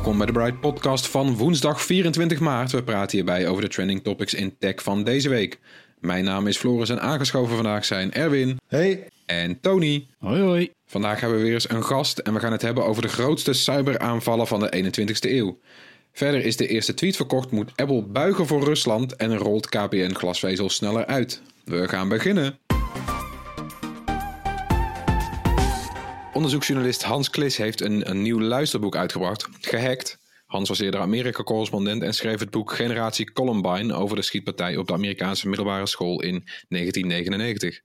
Welkom bij de Bright Podcast van woensdag 24 maart. We praten hierbij over de trending topics in tech van deze week. Mijn naam is Floris en aangeschoven vandaag zijn Erwin Hey. en Tony. Hoi hoi. Vandaag hebben we weer eens een gast en we gaan het hebben over de grootste cyberaanvallen van de 21ste eeuw. Verder is de eerste tweet verkocht, moet Apple buigen voor Rusland en rolt KPN glasvezel sneller uit. We gaan beginnen. Onderzoeksjournalist Hans Klis heeft een, een nieuw luisterboek uitgebracht, Gehackt. Hans was eerder Amerika-correspondent en schreef het boek Generatie Columbine over de schietpartij op de Amerikaanse middelbare school in 1999.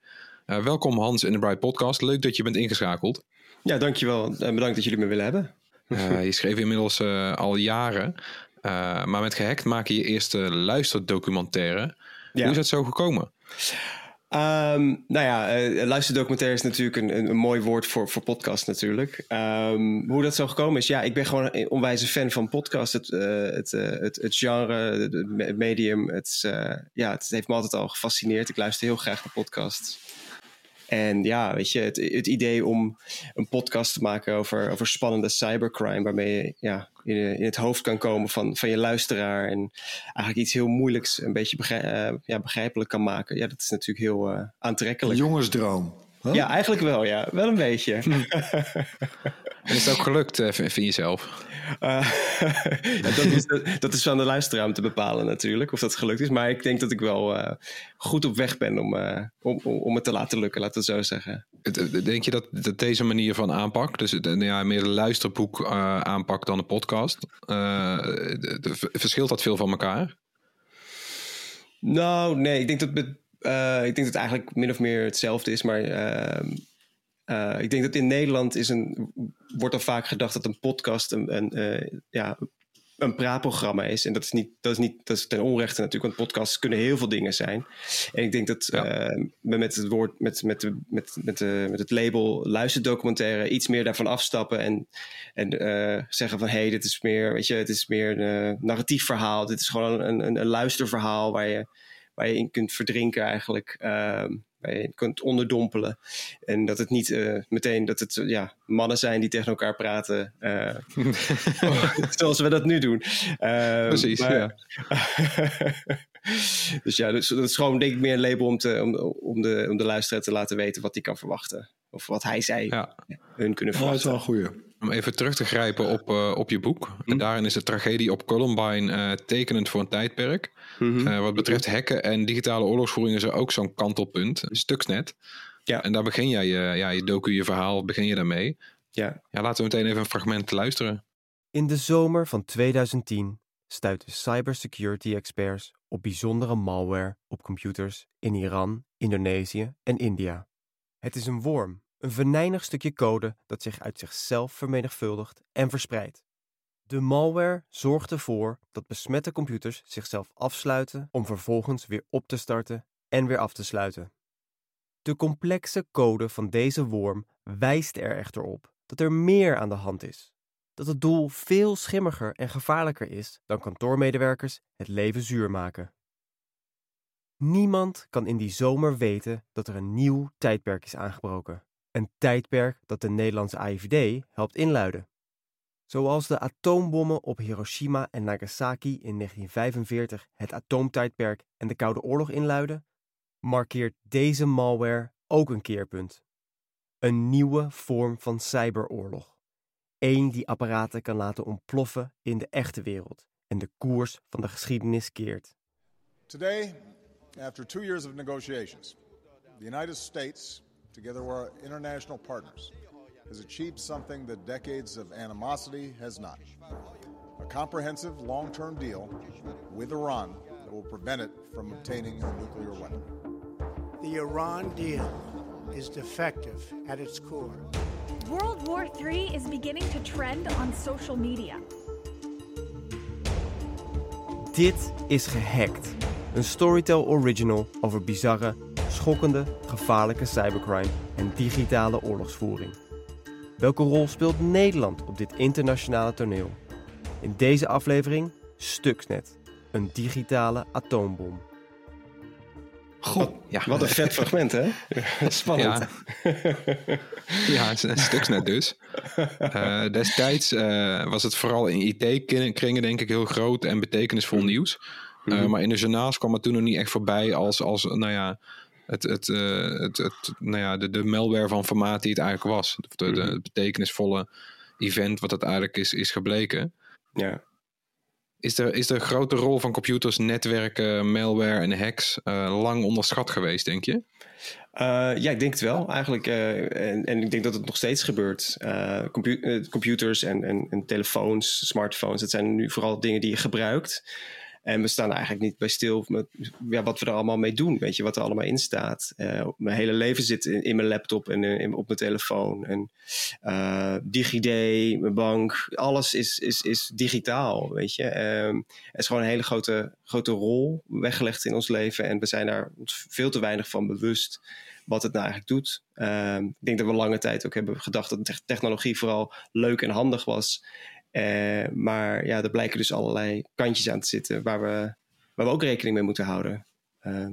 Eh, welkom Hans in de Bright Podcast. Leuk dat je bent ingeschakeld. Ja, dankjewel. En bedankt dat jullie me willen hebben. Eh, je schreef inmiddels eh, al jaren, eh, maar met Gehackt maak je je eerste luisterdocumentaire. Hoe is dat zo gekomen? Ehm, nou ja, eh, luisterdocumentaire is natuurlijk een, een, mooi woord voor, voor podcast natuurlijk. Ehm, hoe dat zo gekomen is, ja, ik ben gewoon een onwijze fan van podcast. Het, eh, het, eh, het, het genre, het, het medium, het, ja, het heeft me altijd al gefascineerd. Ik luister heel graag naar podcasts. En ja, weet je, het, het idee om een podcast te maken over, over spannende cybercrime, waarmee je ja, in, in het hoofd kan komen van, van je luisteraar en eigenlijk iets heel moeilijks een beetje eh, ja, begrijpelijk kan maken. Ja, dat is natuurlijk heel eh, aantrekkelijk. Jongensdroom. Huh? Ja, eigenlijk wel, ja. Wel een beetje. En is het ook gelukt, eh, vind je zelf? Eh, ja, dat, is, dat is van de luisteraar om te bepalen natuurlijk, of dat gelukt is. Maar ik denk dat ik wel eh, goed op weg ben om, eh, om, om, het te laten lukken, laten we het zo zeggen. Denk je dat, dat deze manier van aanpak, dus het, ja, meer een luisterboek eh, aanpak dan een podcast, eh, de- de- verschilt dat veel van elkaar? Nou, nee, ik denk dat het, eh, ik denk dat het eigenlijk min of meer hetzelfde is. Maar ehm, eh, ik denk dat in Nederland is een, wordt al vaak gedacht dat een podcast een, een, eh, ja, een praatprogramma is. En dat is, niet, dat, is niet, dat is ten onrechte natuurlijk, want podcasts kunnen heel veel dingen zijn. En ik denk dat Ja. eh, we met het woord, met, met, de, met, met, de, met het label luisterdocumentaire iets meer daarvan afstappen en, en zeggen van hé, hey, dit is meer, weet je, het is meer een narratief verhaal. Dit is gewoon een, een, een luisterverhaal waar je, waar je in kunt verdrinken eigenlijk. ehm, waar je kunt onderdompelen. En dat het niet eh, meteen dat het ja, mannen zijn die tegen elkaar praten. eh, zoals we dat nu doen. Ehm, Precies, ja. dus ja, dus, dat is gewoon denk ik meer een label om, te, om, om, de, om de luisteraar te laten weten wat hij kan verwachten. Of wat hij, zij, Ja. hun kunnen Oh, dat is verwachten. wel een goeie. Om even terug te grijpen op, eh, op je boek. En daarin is de tragedie op Columbine eh, tekenend voor een tijdperk. Mhm. Eh, wat betreft hacken en digitale oorlogsvoering is er ook zo'n kantelpunt, Stuxnet. Ja. En daar begin jij je, ja, je docu, je verhaal, begin je daarmee. ja. Ja, laten we meteen even een fragment luisteren. In de zomer van 2010 stuiten cybersecurity-experts op bijzondere malware op computers in Iran, Indonesië en India. Het is een worm, een venijnig stukje code dat zich uit zichzelf vermenigvuldigt en verspreidt. De malware zorgt ervoor dat besmette computers zichzelf afsluiten om vervolgens weer op te starten en weer af te sluiten. De complexe code van deze worm wijst er echter op dat er meer aan de hand is dat het doel veel schimmiger en gevaarlijker is dan kantoormedewerkers het leven zuur maken. Niemand kan in die zomer weten dat er een nieuw tijdperk is aangebroken. Een tijdperk dat de Nederlandse AIVD helpt inluiden. Zoals de atoombommen op Hiroshima en Nagasaki in 1945 het atoomtijdperk en de Koude Oorlog inluiden, markeert deze malware ook een keerpunt. Een nieuwe vorm van cyberoorlog. Eén die apparaten kan laten ontploffen in de echte wereld en de koers van de geschiedenis keert. Today, after two years of negotiations, the United States, together with our international partners, has achieved something that decades of animosity has not. A comprehensive long term deal with Iran that will prevent it from obtaining a nuclear weapon. The Iran deal is defective at its core. World War III is beginning to trend on social media. Dit is Gehackt, een Storytel original over bizarre, schokkende, gevaarlijke cybercrime en digitale oorlogsvoering. Welke rol speelt Nederland op dit internationale toneel? In deze aflevering Stuxnet, een digitale atoombom. Goh, ja. Wat een vet fragment, hè? Spannend. Ja, een Stuxnet dus. Uh, destijds uh, was het vooral in IT-kringen denk ik heel groot en betekenisvol nieuws. Uh, mm -hmm. Maar in de journaals kwam het toen nog niet echt voorbij als, als nou ja, het, het, het, het, nou ja, de, de malware van formaat die het eigenlijk was. De, de, de betekenisvolle event wat het eigenlijk is, is gebleken. Ja. Is er, is de grote rol van computers, netwerken, malware en hacks uh, lang onderschat geweest, denk je? Uh, ja, ik denk het wel eigenlijk. En, en ik denk dat het nog steeds gebeurt. Compu computers en, en, en telefoons, smartphones, dat zijn nu vooral dingen die je gebruikt. En we staan eigenlijk niet bij stil met ja, wat we er allemaal mee doen. Weet je, wat er allemaal in staat. Uh, mijn hele leven zit in, in mijn laptop en in, op mijn telefoon. En uh, DigiD, mijn bank, alles is, is, is digitaal, weet je. Um, er is gewoon een hele grote, grote rol weggelegd in ons leven. En we zijn daar veel te weinig van bewust wat het nou eigenlijk doet. Um, ik denk dat we lange tijd ook hebben gedacht dat technologie vooral leuk en handig was. Uh, maar ja, er blijken dus allerlei kantjes aan te zitten waar we, waar we ook rekening mee moeten houden. Uh,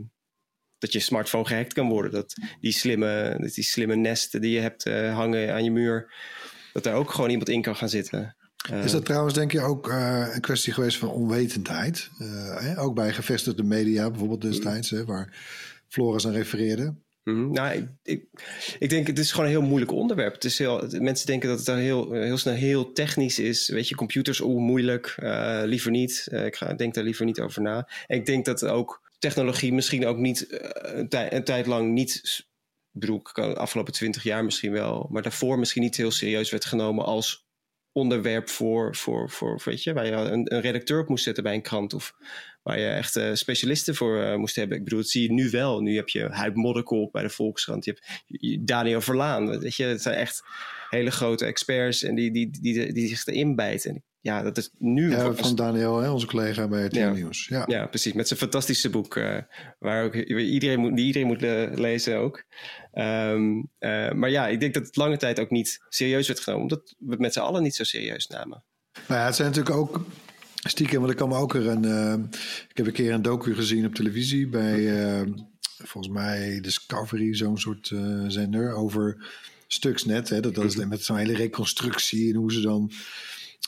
dat je smartphone gehackt kan worden. Dat die slimme, dat die slimme nesten die je hebt uh, hangen aan je muur, dat daar ook gewoon iemand in kan gaan zitten. Is dat trouwens denk je ook een kwestie geweest van onwetendheid? Hè? Ook bij gevestigde media bijvoorbeeld destijds, hè, waar Floris aan refereerde. Mm, nou, ik, denk het is gewoon een heel moeilijk onderwerp. Het is heel, mensen denken dat het dan heel, heel snel heel technisch is. Weet je, computers, oeh, moeilijk, uh, liever niet. Uh, ik ga, denk daar liever niet over na. En ik denk dat ook technologie misschien ook niet uh, een, tij, een, tijd lang niet, bedoel, de afgelopen twintig jaar misschien wel, maar daarvoor misschien niet heel serieus werd genomen als onderwerp voor, voor, voor weet je, waar je een, een redacteur op moest zetten bij een krant of waar je echt uh, specialisten voor uh, moest hebben. Ik bedoel, dat zie je nu wel. Nu heb je Huib Modderkolk bij de Volkskrant. Je hebt Daniel Verlaan. Weet je, het zijn echt hele grote experts en die, die, die, die, die zich erin bijten. En ja, dat is nu... Ja, van Daniel, hè, onze collega bij het ja. Nieuws. Ja. ja, precies. Met zijn fantastische boek. Uh, waar ook iedereen moet, die iedereen moet le lezen ook. Um, maar ja, ik denk dat het lange tijd ook niet serieus werd genomen. Omdat we het met z'n allen niet zo serieus namen. Nou ja, het zijn natuurlijk ook stiekem, want ik kan me ook er een. Uh, ik heb een keer een docu gezien op televisie bij uh, volgens mij Discovery, zo'n soort uh, zender over Stuxnet. Hè, dat, dat is met zo'n hele reconstructie en hoe ze dan.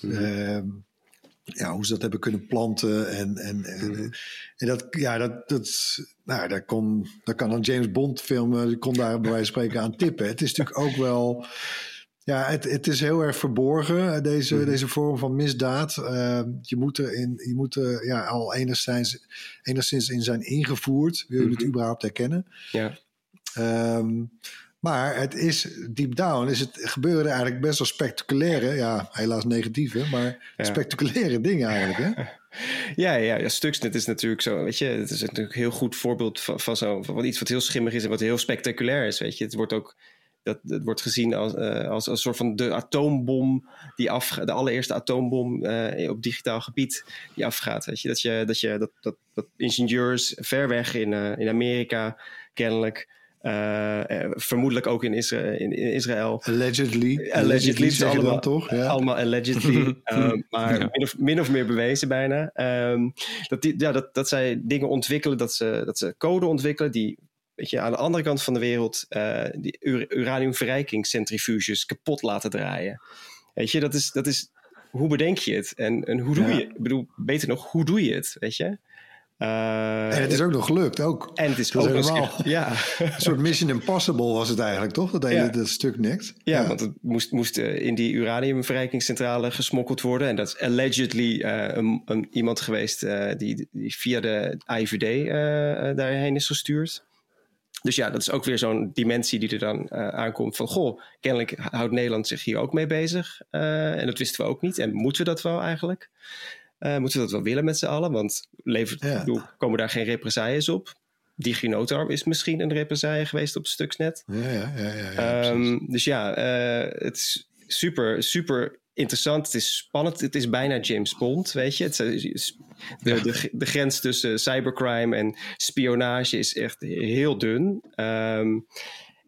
Mm. ja, hoe ze dat hebben kunnen planten. En, en, en dat, ja, dat, dat, nou, daar, kon, daar kan een James Bond film, kon daar bij wijze van spreken aan tippen. Het is natuurlijk ook wel. Ja, het, het is heel erg verborgen, deze, mm. deze vorm van misdaad. Uh, je moet er, in, je moet er ja, al enigszins, enigszins in zijn ingevoerd. Wil je het überhaupt herkennen? Ja. Um, maar het is, deep down, is het gebeuren eigenlijk best wel spectaculaire, ja, helaas negatieve, maar ja. spectaculaire dingen eigenlijk, hè? Ja, ja, ja, Stuxnet is natuurlijk zo, weet je, het is natuurlijk een heel goed voorbeeld van, van, zo, van iets wat heel schimmig is en wat heel spectaculair is, weet je. Het wordt ook dat, dat wordt gezien als, uh, als, als een soort van de atoombom die af, de allereerste atoombom uh, op digitaal gebied die afgaat. Weet je? Dat, je, dat, je, dat, dat, dat ingenieurs ver weg in, uh, in Amerika kennelijk. vermoedelijk ook in, Isra in, in Israël. Allegedly. Allegedly, zeg allemaal, dan toch? Ja. allemaal allegedly. maar ja. min, of, min of meer bewezen bijna. Um, dat, die, ja, dat, dat zij dingen ontwikkelen, dat ze, dat ze code ontwikkelen die weet je, aan de andere kant van de wereld uh, die uraniumverrijkingscentrifuges kapot laten draaien. Weet je, dat is, dat is hoe bedenk je het? En, en hoe doe ja. je Ik bedoel, beter nog, hoe doe je het? Weet je? en het is ook nog gelukt, ook. En het is ook helemaal, ja. een soort Mission Impossible was het eigenlijk, toch? Dat hele dat stuk niks. Ja, ja, want het moest, moest in die uraniumverrijkingscentrale gesmokkeld worden. En dat is allegedly een, een, iemand geweest die, die, via de IVD daarheen is gestuurd. Dus ja, dat is ook weer zo'n dimensie die er dan uh, aankomt van... goh, kennelijk houdt Nederland zich hier ook mee bezig. Uh, en dat wisten we ook niet. En moeten we dat wel eigenlijk? Uh, moeten we dat wel willen met z'n allen? Want levert, ja. bedoel, komen daar geen represailles op? DigiNotar is misschien een represaille geweest op Stuxnet. Ja, ja, ja. ja, ja um, dus ja, het is super, super interessant. Het is spannend. Het is bijna James Bond, weet je. Het is, de, de, de, grens tussen cybercrime en spionage is echt heel dun. Um,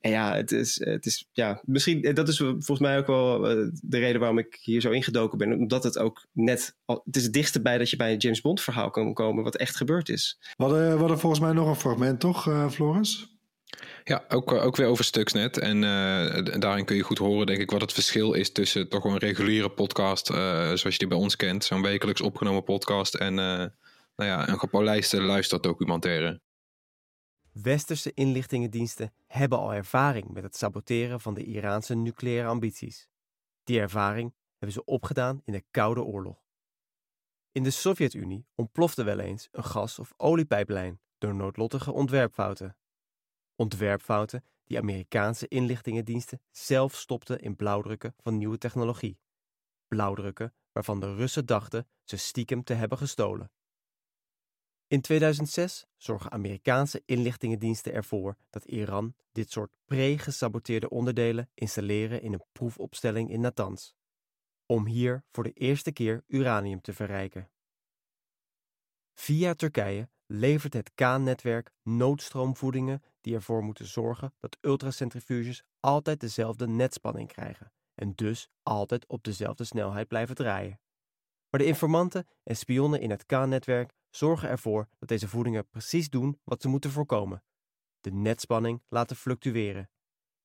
en ja, het is, het is, ja, misschien, dat is volgens mij ook wel uh, de reden waarom ik hier zo ingedoken ben. Omdat het ook net, het is het dichtste bij dat je bij een James Bond verhaal kan komen wat echt gebeurd is. We hadden, we hadden volgens mij nog een fragment, toch, uh, Floris? Ja, ook, eh, ook weer over Stuxnet. En uh, daarin kun je goed horen, denk ik, wat het verschil is tussen toch een reguliere podcast, uh, zoals je die bij ons kent, zo'n wekelijks opgenomen podcast, en nou ja, een gepolijste luisterdocumentaire. Westerse inlichtingendiensten hebben al ervaring met het saboteren van de Iraanse nucleaire ambities. Die ervaring hebben ze opgedaan in de Koude Oorlog. In de Sovjet-Unie ontplofte wel eens een gas- of oliepijplijn door noodlottige ontwerpfouten. Ontwerpfouten die Amerikaanse inlichtingendiensten zelf stopten in blauwdrukken van nieuwe technologie. Blauwdrukken waarvan de Russen dachten ze stiekem te hebben gestolen. In 2006 zorgen Amerikaanse inlichtingendiensten ervoor dat Iran dit soort pre-gesaboteerde onderdelen installeren in een proefopstelling in Natanz, om hier voor de eerste keer uranium te verrijken. Via Turkije levert het K-netwerk noodstroomvoedingen die ervoor moeten zorgen dat ultracentrifuges altijd dezelfde netspanning krijgen en dus altijd op dezelfde snelheid blijven draaien. Maar de informanten en spionnen in het K-netwerk zorgen ervoor dat deze voedingen precies doen wat ze moeten voorkomen: de netspanning laten fluctueren.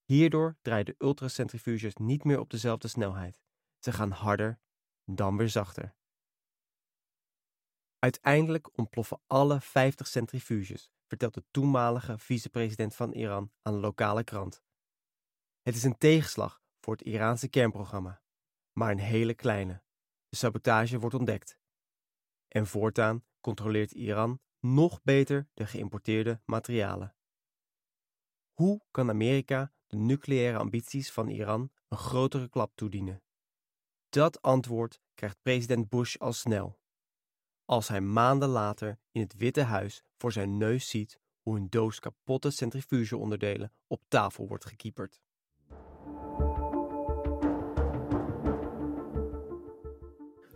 Hierdoor draaien de ultracentrifuges niet meer op dezelfde snelheid. Ze gaan harder, dan weer zachter. Uiteindelijk ontploffen alle 50 centrifuges, vertelt de toenmalige vicepresident van Iran aan een lokale krant. Het is een tegenslag voor het Iraanse kernprogramma, maar een hele kleine. De sabotage wordt ontdekt. En voortaan controleert Iran nog beter de geïmporteerde materialen. Hoe kan Amerika de nucleaire ambities van Iran een grotere klap toedienen? Dat antwoord krijgt president Bush al snel als hij maanden later in het Witte Huis voor zijn neus ziet hoe een doos kapotte centrifugeonderdelen op tafel wordt gekieperd.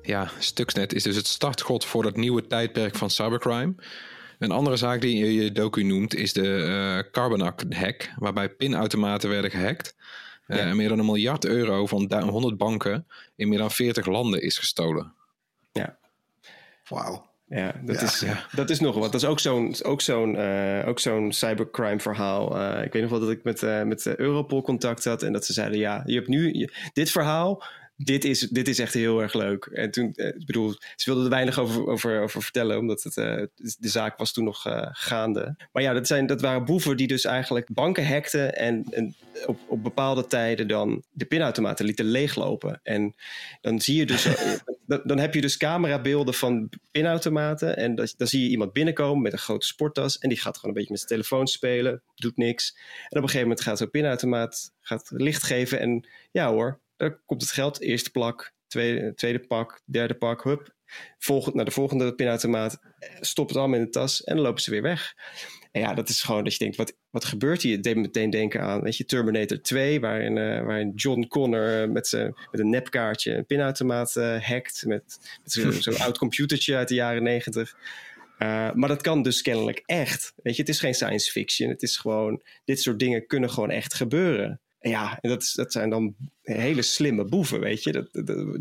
Ja, Stuxnet is dus het startschot voor dat nieuwe tijdperk van cybercrime. Een andere zaak die je docu noemt is de uh, Carbonac-hack, waarbij pinautomaten werden gehackt. Uh, En meer dan een miljard euro van 100 banken in meer dan 40 landen is gestolen. Wauw. Ja, dat, Is, ja. dat is nog wat. Dat is ook zo'n ook zo'n uh, ook zo'n cybercrime verhaal. Uh, ik weet nog wel dat ik met, uh, met Europol contact had en dat ze zeiden: ja, je hebt nu je, dit verhaal dit is, dit is echt heel erg leuk. En toen, eh, ik bedoel, ze wilden er weinig over, over, over vertellen, omdat het, uh, de zaak was toen nog uh, gaande. Maar ja, dat, zijn, dat waren boeven die dus eigenlijk banken hackten en, en op, op bepaalde tijden dan de pinautomaten lieten leeglopen. En dan zie je dus, dan, dan, heb je dus camerabeelden van pinautomaten en dan, dan zie je iemand binnenkomen met een grote sporttas en die gaat gewoon een beetje met zijn telefoon spelen, doet niks. En op een gegeven moment gaat zo'n pinautomaat gaat licht geven en ja hoor, daar komt het geld. Eerste plak, tweede, tweede pak, derde pak, hup. Volgend, naar de volgende pinautomaat. Stop het allemaal in de tas en dan lopen ze weer weg. En ja, dat is gewoon dat je denkt, wat, wat gebeurt hier? Het deed meteen denken aan, weet je, Terminator 2, waarin, uh, waarin John Connor uh, met, met een nepkaartje een pinautomaat uh, hackt. Met, met zo'n zo oud computertje uit de jaren negentig. maar dat kan dus kennelijk echt. Weet je, het is geen science fiction. Het is gewoon, dit soort dingen kunnen gewoon echt gebeuren ja, en dat, dat zijn dan hele slimme boeven, weet je. Dat,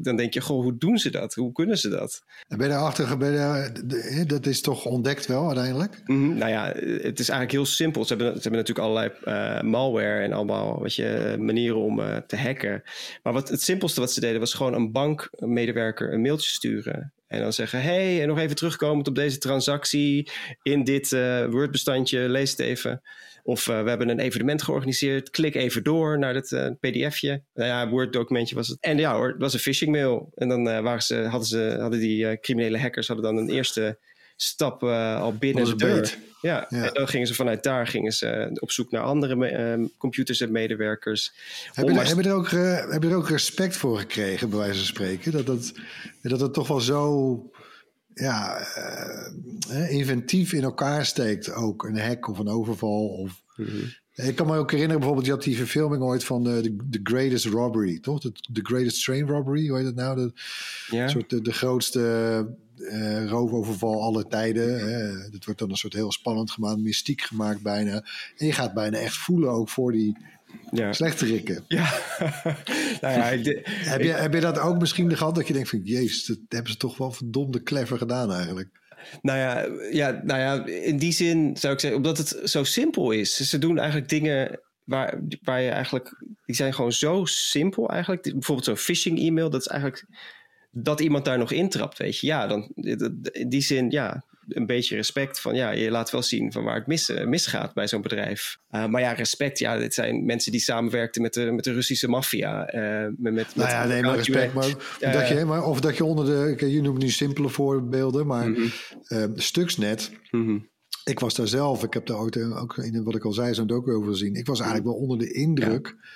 dan denk je, goh, hoe doen ze dat? Hoe kunnen ze dat? En ben je daarachter, ben je, dat is toch ontdekt wel uiteindelijk? Mm, nou ja, het is eigenlijk heel simpel. Ze hebben, ze hebben natuurlijk allerlei uh, malware en allemaal wat je, manieren om uh, te hacken. Maar wat, het simpelste wat ze deden was gewoon een bankmedewerker een mailtje sturen. En dan zeggen, hey, en nog even terugkomend op deze transactie in dit uh, Word-bestandje, lees het even. Of uh, we hebben een evenement georganiseerd, klik even door naar het uh, pdfje. Nou ja, Word-documentje was het. En ja hoor, het was een phishing mail. En dan waren ze, hadden, ze, hadden die criminele hackers hadden dan een eerste stap al binnen de deur. Ja, ja, en dan gingen ze vanuit daar gingen ze op zoek naar andere uh, computers en medewerkers. Heb je, heb, je er ook, heb je er ook respect voor gekregen, bij wijze van spreken? Dat, dat, dat het toch wel zo ja, uh, inventief in elkaar steekt, ook een hack of een overval. Of, mm -hmm. Ik kan me ook herinneren, bijvoorbeeld, je had die verfilming ooit van de, The Greatest Robbery, toch? The, the Greatest Train Robbery, hoe heet dat nou? De, soort de, de grootste uh, roofoverval alle tijden. Hè. Het wordt dan een soort heel spannend gemaakt, mystiek gemaakt bijna. En je gaat bijna echt voelen ook voor die ja. rikken. Ja. nou ja ik, heb, je, heb je dat ook misschien gehad dat je denkt van... jezus, dat hebben ze toch wel verdomde clever gedaan eigenlijk. Nou ja, ja, nou ja, in die zin zou ik zeggen, omdat het zo simpel is. Ze doen eigenlijk dingen waar, waar je eigenlijk... Die zijn gewoon zo simpel eigenlijk. Bijvoorbeeld zo'n phishing e-mail, dat is eigenlijk dat iemand daar nog intrapt, weet je. Ja, dan in die zin, ja, een beetje respect van, ja, je laat wel zien van waar het mis, misgaat bij zo'n bedrijf. Uh, maar ja, respect, ja, dit zijn mensen die samenwerkten met de, met de Russische maffia. Uh, met, met, nou ja, nee, maar respect, maar, uh, dat je, maar of dat je onder de, je noemt nu simpele voorbeelden, maar mm -hmm. Stuxnet, mm -hmm. ik was daar zelf, ik heb daar ook, ook in wat ik al zei, zo'n docu over gezien. Ik was eigenlijk wel onder de indruk. Ja.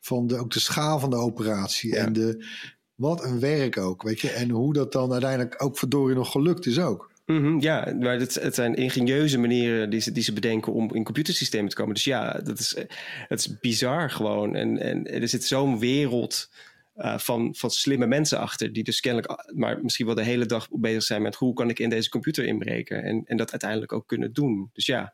Van de, ook de schaal van de operatie ja. en de, wat een werk ook, weet je. En hoe dat dan uiteindelijk ook verdorie nog gelukt is ook. -hmm, ja, maar het, het, zijn ingenieuze manieren die ze, die ze bedenken om in computersystemen te komen. Dus ja, dat is, het is bizar gewoon. En, en er zit zo'n wereld uh, van, van slimme mensen achter, die dus kennelijk, maar misschien wel de hele dag bezig zijn met hoe kan ik in deze computer inbreken. En, en dat uiteindelijk ook kunnen doen. Dus ja,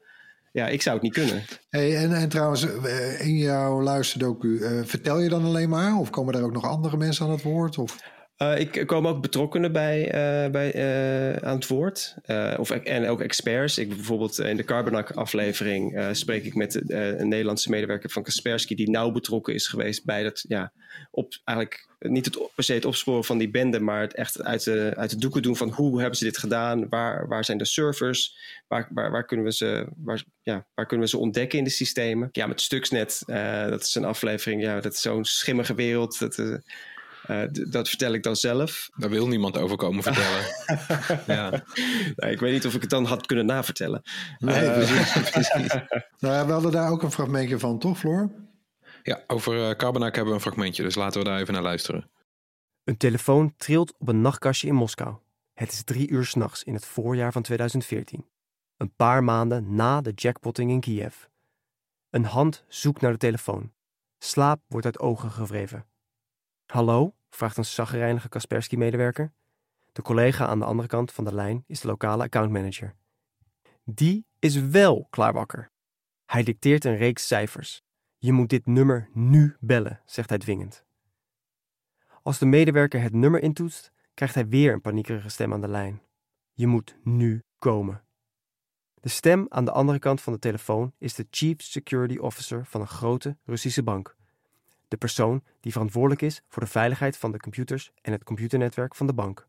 ja, ik zou het niet kunnen. Hey, en, en trouwens, eh, in jouw luisterdocu, uh, vertel je dan alleen maar? Of komen er ook nog andere mensen aan het woord? Of? Uh, ik kom ook betrokkenen bij, uh, bij uh, aan het woord. of, en ook experts. Ik bijvoorbeeld in de Carbonac-aflevering spreek ik met een Nederlandse medewerker van Kaspersky, die nauw betrokken is geweest bij dat, ja, op eigenlijk niet het, per se het opsporen van die bende, maar het echt uit de, uit de doeken doen van hoe hebben ze dit gedaan? Waar, waar zijn de servers? Waar, waar, waar, kunnen we ze, waar, ja, waar kunnen we ze ontdekken in de systemen? Ja, met Stuxnet, dat is een aflevering, ja, dat is zo'n schimmige wereld. Dat, uh, dat vertel ik dan zelf. Daar wil niemand over komen vertellen. ja. Nou, ik weet niet of ik het dan had kunnen navertellen. Nee, uh, precies. nou ja, we hadden daar ook een fragmentje van, toch Floor? Ja, over uh, Carbonac hebben we een fragmentje, dus laten we daar even naar luisteren. Een telefoon trilt op een nachtkastje in Moskou. Het is drie uur s'nachts in het voorjaar van 2014. Een paar maanden na de jackpotting in Kiev. Een hand zoekt naar de telefoon. Slaap wordt uit ogen gewreven. Hallo? Vraagt een zaggerijnige Kaspersky-medewerker. De collega aan de andere kant van de lijn is de lokale accountmanager. Die is wel klaarwakker. Hij dicteert een reeks cijfers. Je moet dit nummer nu bellen, zegt hij dwingend. Als de medewerker het nummer intoetst, krijgt hij weer een paniekerige stem aan de lijn. Je moet nu komen. De stem aan de andere kant van de telefoon is de Chief Security Officer van een grote Russische bank de persoon die verantwoordelijk is voor de veiligheid van de computers en het computernetwerk van de bank.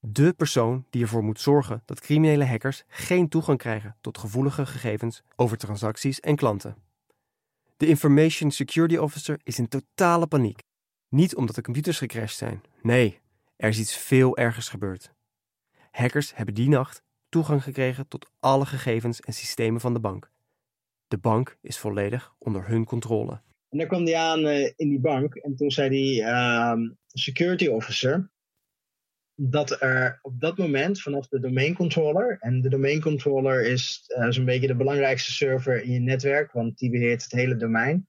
De persoon die ervoor moet zorgen dat criminele hackers geen toegang krijgen tot gevoelige gegevens over transacties en klanten. De Information Security Officer is in totale paniek. Niet omdat de computers gecrashed zijn. Nee, er is iets veel ergers gebeurd. Hackers hebben die nacht toegang gekregen tot alle gegevens en systemen van de bank. De bank is volledig onder hun controle. En daar kwam hij aan uh, in die bank. En toen zei die uh, security officer dat er op dat moment vanaf de domain controller, en de domain controller is uh, zo'n beetje de belangrijkste server in je netwerk, want die beheert het hele domein,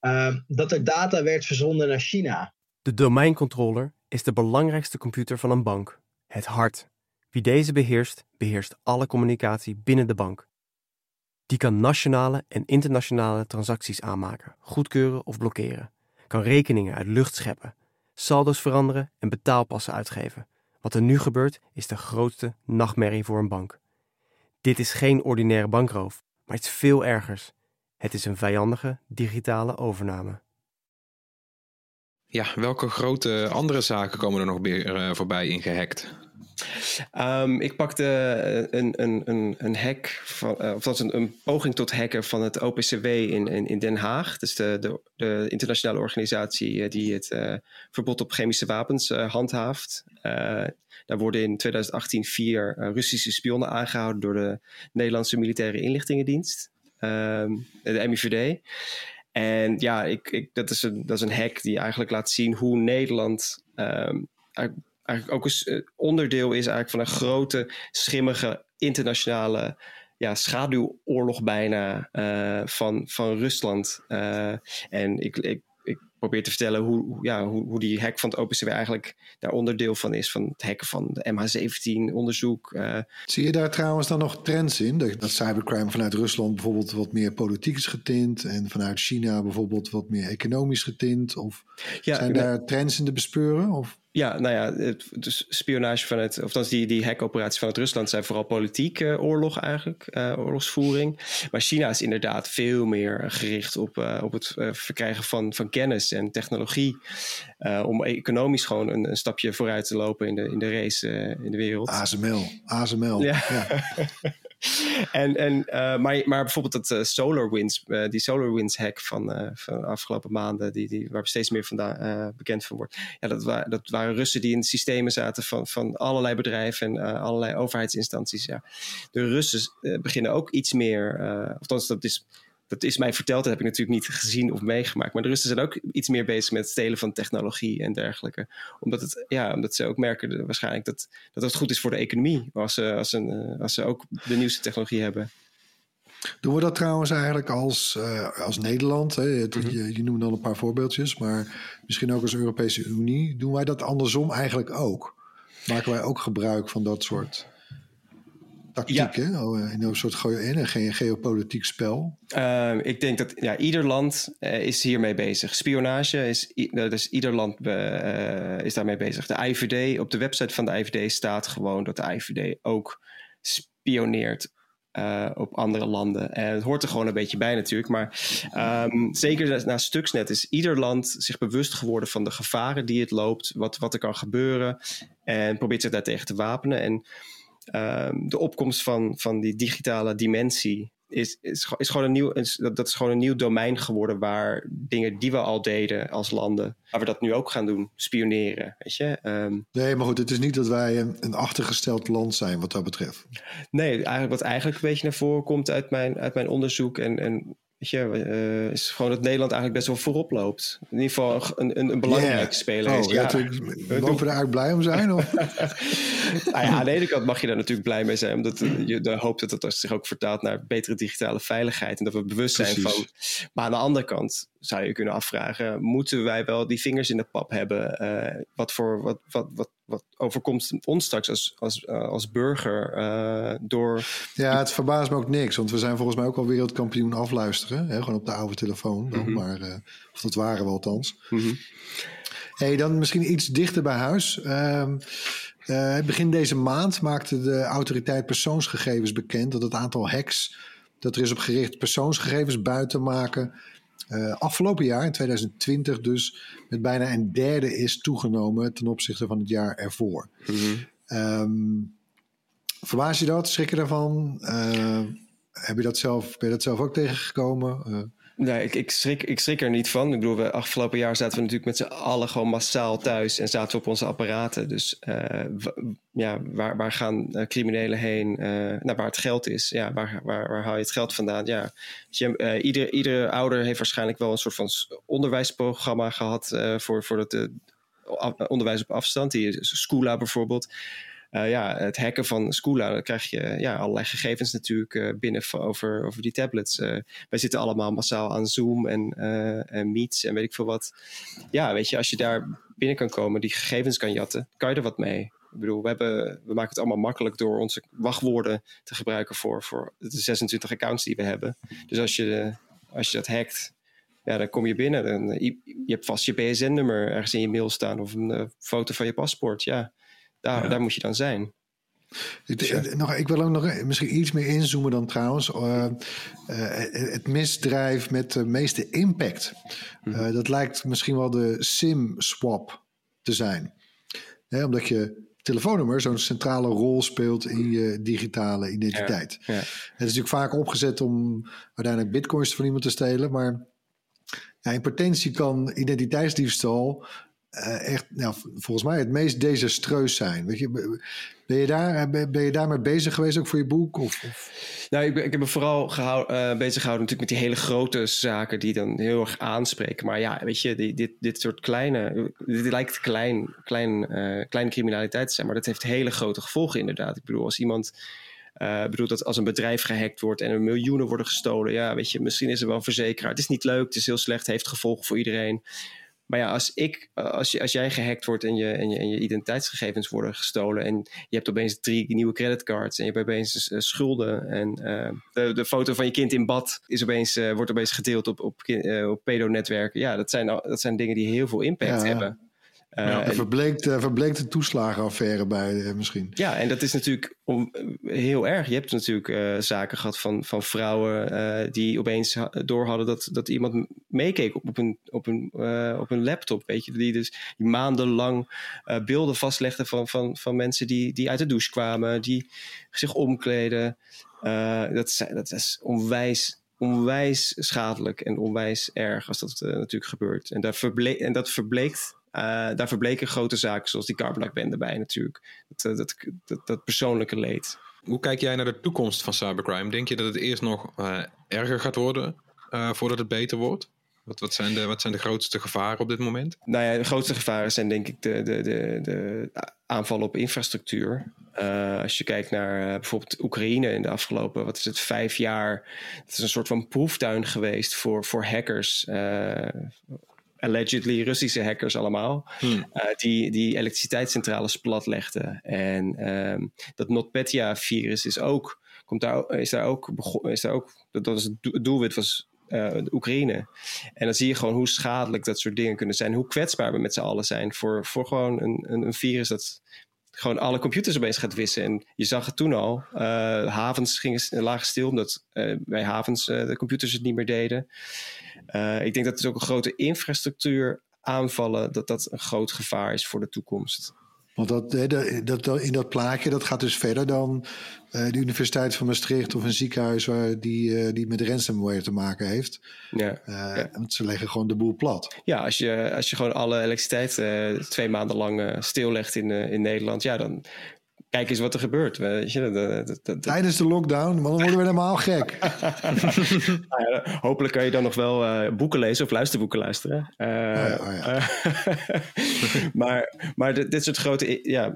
ehm, dat er data werd verzonden naar China. De domain controller is de belangrijkste computer van een bank, het hart. Wie deze beheerst, beheerst alle communicatie binnen de bank. Die kan nationale en internationale transacties aanmaken, goedkeuren of blokkeren. Kan rekeningen uit lucht scheppen, saldo's veranderen en betaalpassen uitgeven. Wat er nu gebeurt is de grootste nachtmerrie voor een bank. Dit is geen ordinaire bankroof, maar iets veel ergers. Het is een vijandige digitale overname. Ja, welke grote andere zaken komen er nog weer uh, voorbij ingehackt? Um, ik pakte een, een, een, een hack, van, uh, of dat is een, een, poging tot hacken van het OPCW in, in, Den Haag. Dus de, de, de internationale organisatie die het verbod op chemische wapens uh, handhaaft. daar worden in 2018 vier Russische spionnen aangehouden door de Nederlandse Militaire Inlichtingendienst, um, de MIVD. En ja, ik, ik, dat, is een, dat is een hack die eigenlijk laat zien hoe Nederland um, eigenlijk ook een eh, onderdeel is eigenlijk van een grote, schimmige internationale ja, schaduwoorlog bijna uh, van, van Rusland. Uh, en ik, ik, ik probeer te vertellen hoe, ja, hoe, hoe die hack van het OpenCW eigenlijk daar onderdeel van is. Van het hacken van de MH17 onderzoek. Uh. Zie je daar trouwens dan nog trends in? Dat, dat cybercrime vanuit Rusland bijvoorbeeld wat meer politiek is getint. En vanuit China bijvoorbeeld wat meer economisch getint. Of ja, zijn daar trends in te bespeuren? Of? Ja, nou ja, het, dus spionage vanuit, of althans die, die hackoperaties vanuit Rusland zijn vooral politiek uh, oorlog eigenlijk, uh, oorlogsvoering. Maar China is inderdaad veel meer gericht op, op het verkrijgen van, van kennis en technologie. om economisch gewoon een, een, stapje vooruit te lopen in de, in de race in de wereld. ASML, ASML. Ja. ja. en, en, uh, maar, maar bijvoorbeeld dat SolarWinds, die SolarWinds hack van, van de afgelopen maanden, die, die, waar steeds meer vandaan bekend van wordt. Ja, dat, wa dat waren Russen die in de systemen zaten van, van allerlei bedrijven en allerlei overheidsinstanties. Ja. De Russen beginnen ook iets meer, of althans dat is dat is mij verteld, dat heb ik natuurlijk niet gezien of meegemaakt. Maar de Russen zijn ook iets meer bezig met het stelen van technologie en dergelijke. Omdat, het, ja, omdat ze ook merken waarschijnlijk dat, dat het goed is voor de economie. Als ze, als, een, eh, als ze ook de nieuwste technologie hebben. Doen we dat trouwens eigenlijk als, uh, als Nederland? Hè? Mhm. Je, je noemde al een paar voorbeeldjes, maar misschien ook als Europese Unie. Doen wij dat andersom eigenlijk ook? Maken wij ook gebruik van dat soort tactiek, hè? Oh, eh, in een soort ge geopolitiek spel? Uh, ik denk dat ja, ieder land uh, is hiermee bezig. Spionage is, dus ieder land uh, is daarmee bezig. De IVD, op de website van de IVD staat gewoon dat de IVD ook spioneert uh, op andere landen. En het hoort er gewoon een beetje bij natuurlijk. Maar um, zeker na Stuxnet is ieder land zich bewust geworden van de gevaren die het loopt. Wat, wat er kan gebeuren. En probeert zich daartegen te wapenen. En de opkomst van, van die digitale dimensie is, is, is gewoon een nieuw, is, dat, dat is gewoon een nieuw domein geworden waar dingen die we al deden als landen, waar we dat nu ook gaan doen, spioneren. Weet je? Um, nee, maar goed, het is niet dat wij een, een achtergesteld land zijn wat dat betreft. Nee, eigenlijk, wat eigenlijk een beetje naar voren komt uit mijn, uit mijn onderzoek en, en Weet je, uh, is gewoon dat Nederland eigenlijk best wel voorop loopt. In ieder geval een, een, een belangrijke yeah. speler oh, is. Ja, ja. Mogen we daar eigenlijk blij om zijn? Of? nou ja, aan de ene kant mag je daar natuurlijk blij mee zijn. Omdat je dan hoopt dat het zich ook vertaalt naar betere digitale veiligheid. En dat we bewust zijn van... Maar aan de andere kant zou je kunnen afvragen... moeten wij wel die vingers in de pap hebben? Uh, wat, voor, wat, wat, wat, wat overkomt ons straks als, als, uh, als burger uh, door... Ja, het verbaast me ook niks. Want we zijn volgens mij ook al wereldkampioen afluisteren. Hè? Gewoon op de oude telefoon. Dan, mm -hmm. Maar, uh, of dat waren we althans. Mm -hmm. hey, dan misschien iets dichter bij huis. Uh, begin deze maand maakte de autoriteit persoonsgegevens bekend... dat het aantal hacks dat er is op gericht persoonsgegevens buiten maken uh, afgelopen jaar, in 2020 dus, met bijna een derde is toegenomen ten opzichte van het jaar ervoor. Mm -hmm. um, verbaas je dat? Schrik je daarvan? Uh, heb je dat zelf, ben je dat zelf ook tegengekomen? Nee, ik, ik, schrik, ik schrik er niet van. Ik bedoel, we, afgelopen jaar zaten we natuurlijk met z'n allen gewoon massaal thuis en zaten we op onze apparaten. Dus uh, ja, waar, waar gaan uh, criminelen heen? Uh, waar het geld is. Ja, waar, waar, waar haal je het geld vandaan? Ja, je, ieder, iedere ouder heeft waarschijnlijk wel een soort van onderwijsprogramma gehad voor, voor het onderwijs op afstand. Die Schoola bijvoorbeeld uh, ja, het hacken van Scoola, dan krijg je ja, allerlei gegevens natuurlijk uh, binnen over, over die tablets. Uh, wij zitten allemaal massaal aan Zoom en, en Meets en weet ik veel wat. Ja, weet je, als je daar binnen kan komen, die gegevens kan jatten, kan je er wat mee. Ik bedoel, we, hebben, we maken het allemaal makkelijk door onze wachtwoorden te gebruiken voor, voor de 26 accounts die we hebben. Dus als je, als je dat hackt, ja, dan kom je binnen. Dan, je, je hebt vast je BSN-nummer ergens in je mail staan of een foto van je paspoort. Ja, daar, ja. daar moet je dan zijn. Ik, dus nog, ik wil ook nog misschien iets meer inzoomen dan trouwens. Uh, uh, het misdrijf met de meeste impact. Uh, mm. dat lijkt misschien wel de SIM-swap te zijn. omdat je telefoonnummer zo'n centrale rol speelt in je digitale identiteit. Ja, ja. Het is natuurlijk vaak opgezet om uiteindelijk bitcoins van iemand te stelen, maar ja, in potentie kan identiteitsdiefstal uh, echt, nou, volgens mij, het meest desastreus zijn. Weet je, ben je, daar, ben je daarmee bezig geweest ook voor je boek? Of, of? Nou, ik, ben, ik heb me vooral gehouden, uh, bezig gehouden natuurlijk met die hele grote zaken die dan heel erg aanspreken. Maar ja, weet je, die, dit, dit soort kleine, dit lijkt klein, klein, kleine criminaliteit te zijn, maar dat heeft hele grote gevolgen inderdaad. Ik bedoel, als iemand uh, bedoel dat als een bedrijf gehackt wordt en er miljoenen worden gestolen, ja, weet je, misschien is er wel een verzekeraar. Het is niet leuk, het is heel slecht, heeft gevolgen voor iedereen. Maar ja, als, ik, als, je, als jij gehackt wordt en je, en, je, en je identiteitsgegevens worden gestolen en je hebt opeens drie nieuwe creditcards en je hebt opeens uh, schulden en uh, de, de foto van je kind in bad is opeens, wordt opeens gedeeld op, op, op pedonetwerken. Ja, dat zijn, dat zijn dingen die heel veel impact ja, hebben. Uh, ja, en verbleekt, uh, verbleekt de toeslagenaffaire bij uh, misschien. Ja, en dat is natuurlijk om, heel erg. Je hebt natuurlijk zaken gehad van, van vrouwen die opeens door hadden dat, dat iemand meekeek op, op, een, op, een, op een laptop. Weet je, die dus die maandenlang beelden vastlegden van, van, van mensen die, die uit de douche kwamen, die zich omkleden. dat, is, dat is onwijs onwijs schadelijk en onwijs erg als dat natuurlijk gebeurt. En, daar verble en dat verbleekt daar verbleken grote zaken zoals die Carbonite bij natuurlijk. Dat, dat, dat, dat, persoonlijke leed. Hoe kijk jij naar de toekomst van cybercrime? Denk je dat het eerst nog uh, erger gaat worden voordat het beter wordt? Wat, wat, zijn de, wat zijn de grootste gevaren op dit moment? Nou ja, de grootste gevaren zijn denk ik de, de, de, de aanvallen op infrastructuur. als je kijkt naar bijvoorbeeld Oekraïne in de afgelopen, wat is het, vijf jaar. Het is een soort van proeftuin geweest voor, voor hackers allegedly Russische hackers allemaal, hmm. uh, die, die elektriciteitscentrales platlegden. En um, dat NotPetya-virus is ook, komt daar, is daar ook, is daar ook dat, dat is het doelwit was uh, de Oekraïne. En dan zie je gewoon hoe schadelijk dat soort dingen kunnen zijn, hoe kwetsbaar we met z'n allen zijn voor, voor gewoon een, een, een virus dat gewoon alle computers opeens gaat wissen. En je zag het toen al. Uh, havens gingen, lagen stil omdat uh, bij havens uh, de computers het niet meer deden. ik denk dat het ook een grote infrastructuur aanvallen, dat dat een groot gevaar is voor de toekomst. Want dat, dat, dat, in dat plaatje, dat gaat dus verder dan uh, de Universiteit van Maastricht of een ziekenhuis waar die, uh, die met ransomware te maken heeft. Ja, uh, ja. Want ze leggen gewoon de boel plat. Ja, als je, als je gewoon alle elektriciteit twee maanden lang stillegt in, in Nederland, ja, dan kijk eens wat er gebeurt. Weet je, dat, dat, dat, Tijdens de lockdown, maar dan worden we helemaal gek. nou ja, hopelijk kan je dan nog wel uh, boeken lezen of luisterboeken luisteren. Uh, oh ja, oh ja. Uh, maar maar dit, dit soort grote, ja,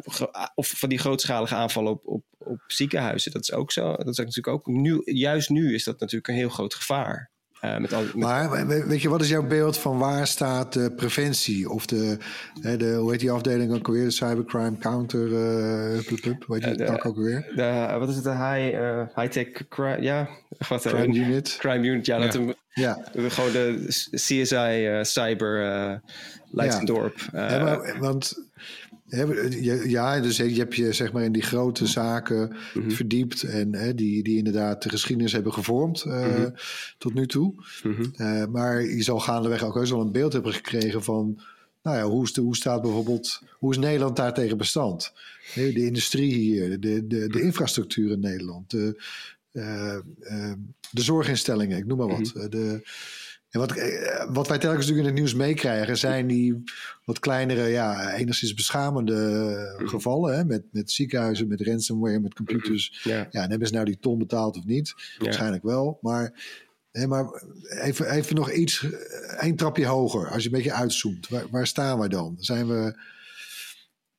of van die grootschalige aanvallen op, op, op ziekenhuizen, dat is ook zo. Dat is natuurlijk ook nu, juist nu is dat natuurlijk een heel groot gevaar. Uh, met al, met... Maar weet je, wat is jouw beeld van waar staat de preventie? Of de, de hoe heet die afdeling ook alweer? De cybercrime counter, uh, plup, plup, hoe heet die uh, ook weer? De, wat is het, de high, high-tech crime, ja. Wat, crime unit. Crime unit, ja. ja. Dat hem, ja. Gewoon de CSI cyber Leidschendorp. Ja. want ja, dus je hebt je zeg maar in die grote zaken mm-hmm. verdiept en hè, die, die inderdaad de geschiedenis hebben gevormd uh, mm-hmm. tot nu toe. Mm-hmm. Uh, maar je zal gaandeweg ook heus wel een beeld hebben gekregen van, nou ja, hoe, is de, hoe staat bijvoorbeeld, hoe is Nederland daartegen bestand? De, de industrie hier, de, de, de infrastructuur in Nederland, de, uh, de zorginstellingen, ik noem maar wat. De, en wat, eh, wat wij telkens natuurlijk in het nieuws meekrijgen, zijn die wat kleinere, ja, enigszins beschamende mhm. gevallen. Hè? Met, met ziekenhuizen, met ransomware, met computers. Mhm. Ja. ja, en hebben ze nou die ton betaald of niet? Waarschijnlijk wel. Maar, hè, maar even, even nog iets, één trapje hoger. Als je een beetje uitzoomt. Waar, waar staan we dan? Zijn we.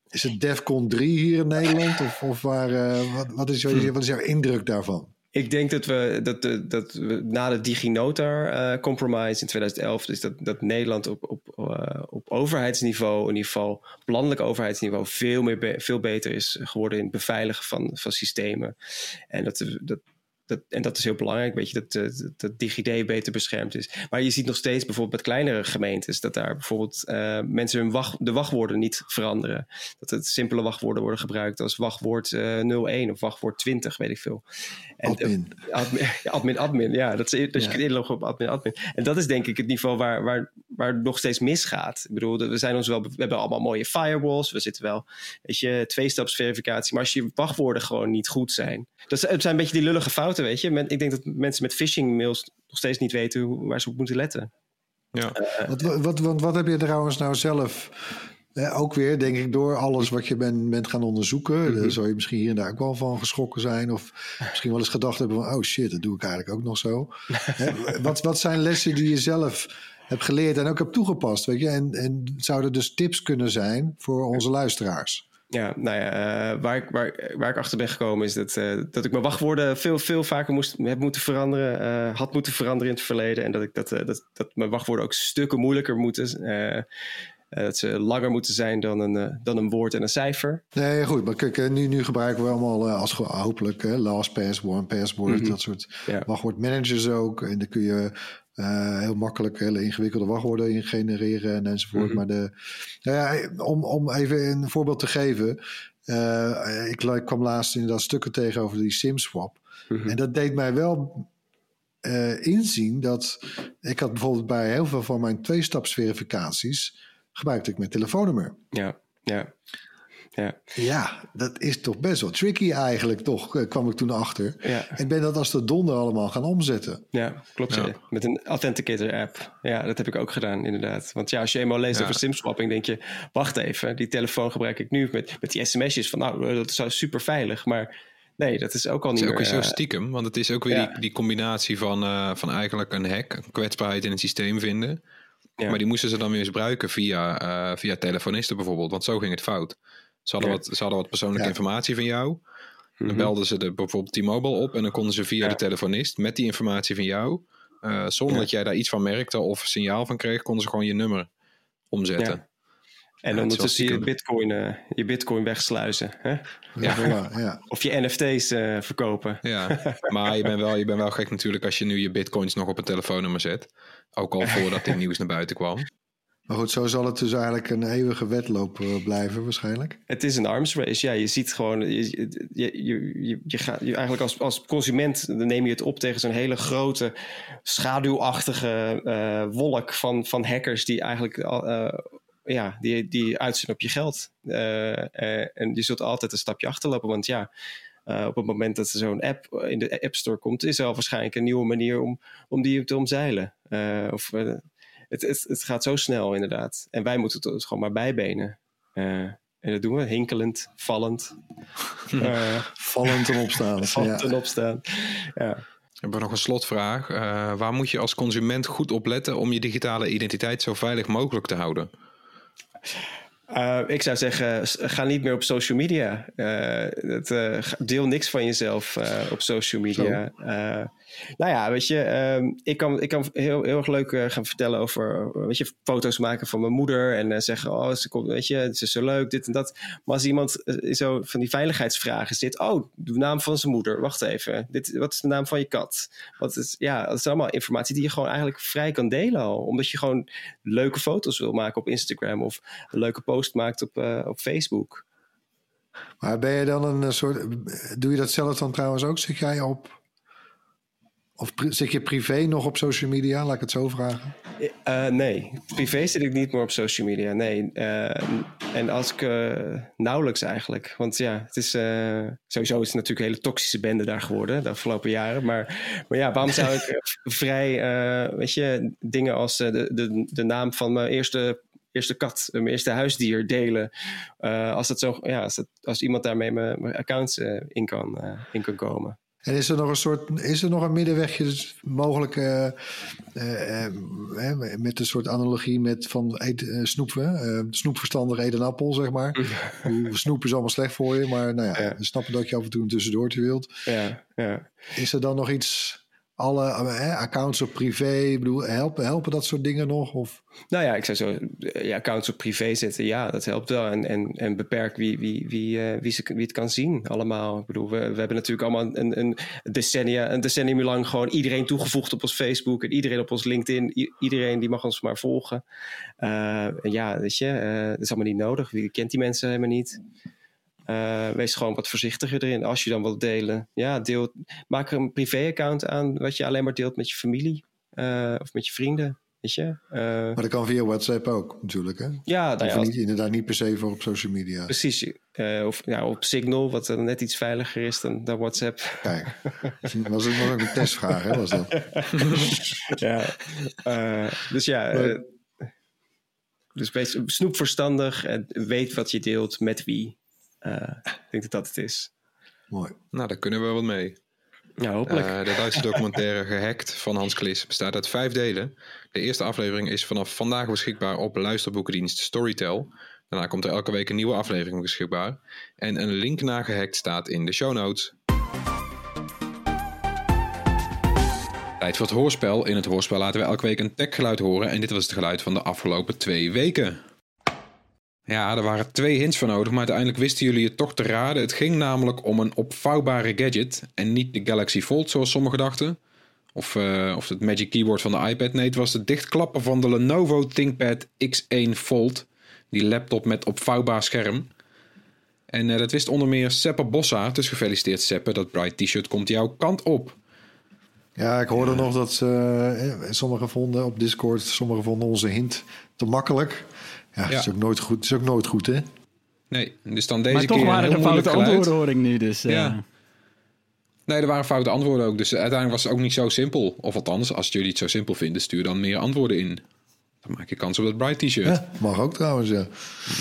Is het DEFCON 3 hier in Nederland? Of, of waar, uh, wat, wat, is, hm. wat is jouw indruk daarvan? Ik denk dat we, dat, dat we na de DigiNotar uh, compromise in 2011, dus dat, dat Nederland op, op, uh, op overheidsniveau, in ieder geval landelijk overheidsniveau, veel, meer veel beter is geworden in het beveiligen van, van systemen. En dat, dat, dat, en dat is heel belangrijk, weet je, dat, dat, dat DigiD beter beschermd is. Maar je ziet nog steeds bijvoorbeeld met kleinere gemeentes dat daar bijvoorbeeld uh, mensen hun wacht, de wachtwoorden niet veranderen. Dat het simpele wachtwoorden worden gebruikt als wachtwoord uh, 01 of wachtwoord 20, weet ik veel. En, admin. Uh, admin, admin, admin, ja, dat is, dat je ja. inloggen op admin, admin. En dat is denk ik het niveau waar, waar, waar het nog steeds misgaat. Ik bedoel, we, zijn ons wel, we hebben allemaal mooie firewalls. We zitten wel, weet je, tweestapsverificatie. Maar als je wachtwoorden gewoon niet goed zijn. Dat het zijn een beetje die lullige fouten, weet je. ik denk dat mensen met phishing mails nog steeds niet weten hoe, waar ze op moeten letten. Ja. wat, wat, wat, wat heb je trouwens nou zelf ook weer, denk ik, door alles wat je bent, bent gaan onderzoeken, mm -hmm. zou je misschien hier en daar ook wel van geschrokken zijn. Of misschien wel eens gedacht hebben van, oh shit, dat doe ik eigenlijk ook nog zo. wat, wat zijn lessen die je zelf hebt geleerd en ook hebt toegepast? Weet je? En, en zouden dus tips kunnen zijn voor onze luisteraars? Ja, nou ja, uh, waar, ik, waar, waar ik achter ben gekomen is dat, uh, dat ik mijn wachtwoorden veel, veel vaker moest, heb moeten veranderen, uh, had moeten veranderen in het verleden. En dat, ik dat, dat, dat mijn wachtwoorden ook stukken moeilijker moeten. Dat ze langer moeten zijn dan een, dan een woord en een cijfer. Nee, goed. Maar kijk, nu, nu gebruiken we allemaal als hopelijk LastPass, OnePassword, mm -hmm. dat soort ja. wachtwoordmanagers ook. En dan kun je uh, heel makkelijk hele ingewikkelde wachtwoorden in genereren en enzovoort. Mm -hmm. Maar de, nou ja, om, om even een voorbeeld te geven. Uh, ik, ik, kwam laatst inderdaad stukken tegen over die SIM-swap. Mm -hmm. En dat deed mij wel uh, inzien dat ik had bijvoorbeeld bij heel veel van mijn tweestapsverificaties gebruikte ik mijn telefoonnummer. Ja, ja. Ja. ja, dat is toch best wel tricky eigenlijk, toch, kwam ik toen achter. Ja. Ik ben dat als de donder allemaal gaan omzetten. Ja, klopt. Ja. Met een Authenticator app. Ja, dat heb ik ook gedaan, inderdaad. Want ja, als je eenmaal leest ja. over simswapping, denk je... wacht even, die telefoon gebruik ik nu met, met die sms'jes van... nou, dat is super veilig, maar... Nee, dat is ook al niet Het is ook meer, weer zo uh, stiekem, want het is ook weer ja. die, die combinatie van, uh, van eigenlijk een hack, een kwetsbaarheid in het systeem vinden. Ja. Maar die moesten ze dan weer misbruiken via, uh, via telefonisten bijvoorbeeld, want zo ging het fout. Ze hadden, Ja. wat, ze hadden wat persoonlijke informatie van jou. Dan Mhm. belden ze de, bijvoorbeeld T-Mobile op en dan konden ze via de telefonist met die informatie van jou, eh, zonder dat jij daar iets van merkte of signaal van kreeg, konden ze gewoon je nummer omzetten. En Ja, ondertussen je bitcoin, eh, je bitcoin wegsluizen. Hè? Ja. Of je NFT's eh, verkopen. Ja, maar je bent, wel, je bent wel gek natuurlijk als je nu je bitcoins nog op een telefoonnummer zet. Ook al voordat dit nieuws naar buiten kwam. Maar goed, zo zal het dus eigenlijk een eeuwige wedloop eh, blijven waarschijnlijk. Het is een arms race. Ja, je ziet gewoon, je, je, je, je, je gaat, je eigenlijk als, als consument dan neem je het op tegen zo'n hele grote, schaduwachtige eh, wolk van, van hackers die eigenlijk al, eh, ja, die, die uitzien op je geld. Eh, eh, en je zult altijd een stapje achterlopen, want ja. eh, op het moment dat er zo'n app in de App Store komt, is er al waarschijnlijk een nieuwe manier om, om die te omzeilen. Eh, of, het, het, het gaat zo snel, inderdaad. En wij moeten het dus gewoon maar bijbenen. Eh, en dat doen we hinkelend, vallend. eh Vallend en opstaan. vallend ja. en opstaan. Ja. We hebben nog een slotvraag. Eh, waar moet je als consument goed op letten om je digitale identiteit zo veilig mogelijk te houden? Eh, ik zou zeggen, ga niet meer op social media. Eh, het, eh, deel niks van jezelf op social media. Nou ja, weet je, ehm, ik kan, ik kan heel, heel erg leuk eh, gaan vertellen over, eh, weet je, foto's maken van mijn moeder en eh, zeggen, oh, ze komt, weet je, ze is zo leuk, dit en dat. Maar als iemand zo van die veiligheidsvragen zit, oh, de naam van zijn moeder, wacht even, dit, wat is de naam van je kat? Wat is, ja, dat is allemaal informatie die je gewoon eigenlijk vrij kan delen al, omdat je gewoon leuke foto's wil maken op Instagram of een leuke post maakt op, op Facebook. Maar ben je dan een soort. Doe je dat zelf dan trouwens ook? Zit jij op. Of zit je privé nog op social media? Laat ik het zo vragen. Eh, nee, privé zit ik niet meer op social media. Nee. Eh, en als ik eh, nauwelijks eigenlijk. Want ja, het is eh, sowieso is het natuurlijk een hele toxische bende daar geworden de afgelopen jaren. Maar, maar ja, waarom zou ik eh, vrij, eh, weet je, dingen als eh, de, de, de naam van mijn eerste, eerste kat, mijn eerste huisdier delen? Eh, als, dat zo, ja, als, dat, als iemand daarmee mijn, mijn accounts eh, in, kan, eh, in kan komen. En is er nog een soort. Is er nog een middenwegje dus mogelijk. eh, eh, eh, met een soort analogie met van eet, snoepen. snoepverstandig eet een appel, zeg maar. Snoep is allemaal slecht voor je. Maar nou ja, Ja. we snappen dat je af en toe een tussendoortje wilt. Ja, ja. Is er dan nog iets. Alle eh, accounts op privé, ik bedoel, helpen, helpen dat soort dingen nog? Of? Nou ja, ik zou zo eh, je accounts op privé zetten. Ja, dat helpt wel. En, en, en beperk wie, wie, wie, eh, wie, ze, wie het kan zien allemaal. Ik bedoel, we, we hebben natuurlijk allemaal een, een, decennia, een decennium lang gewoon iedereen toegevoegd op ons Facebook. En iedereen op ons LinkedIn. Iedereen die mag ons maar volgen. En ja, weet je, dat is allemaal niet nodig. Wie kent die mensen helemaal niet? Eh, wees gewoon wat voorzichtiger erin. Als je dan wilt delen, ja, deel, maak er een privé-account aan wat je alleen maar deelt met je familie eh, of met je vrienden. Weet je? Uh, maar dat kan via WhatsApp ook natuurlijk, hè? Ja, dat nou ja, niet, inderdaad niet per se voor op social media. Precies. Of ja, op Signal, wat dan net iets veiliger is dan, dan WhatsApp. Kijk, was het nog een testvraag, hè? Was dat? ja. Dus ja... Maar, dus wees snoep verstandig en weet wat je deelt met wie. Ik denk dat dat het is. Mooi. Nou, daar kunnen we wat mee. Ja, hopelijk. Uh, de Duitse documentaire Gehackt van Hans Klis bestaat uit vijf delen. De eerste aflevering is vanaf vandaag beschikbaar op luisterboekendienst Storytel. Daarna komt er elke week een nieuwe aflevering beschikbaar. En een link naar Gehackt staat in de show notes. Tijd voor het hoorspel. In het hoorspel laten we elke week een techgeluid horen. En dit was het geluid van de afgelopen twee weken. Ja, er waren twee hints voor nodig, maar uiteindelijk wisten jullie het toch te raden. Het ging namelijk om een opvouwbare gadget en niet de Galaxy Fold zoals sommigen dachten. Of, uh, of het Magic Keyboard van de iPad. Nee, het was het dichtklappen van de Lenovo ThinkPad X1 Fold. Die laptop met opvouwbaar scherm. En uh, dat wist onder meer Seppe Bossa. Dus gefeliciteerd Seppe, dat Bright T-shirt komt jouw kant op. Ja, ik hoorde nog dat uh, sommigen vonden op Discord, sommigen vonden onze hint te makkelijk. Ja, ja. is ook nooit goed. Is ook nooit goed, hè? Nee, dus dan deze maar toch keer waren er foute antwoorden, hoor ik nu. Dus, uh... ja. Nee, er waren foute antwoorden ook. Dus uiteindelijk was het ook niet zo simpel. Of althans, als jullie het zo simpel vinden, stuur dan meer antwoorden in. Dan maak je kans op dat Bright T-shirt. Ja, mag ook trouwens, ja.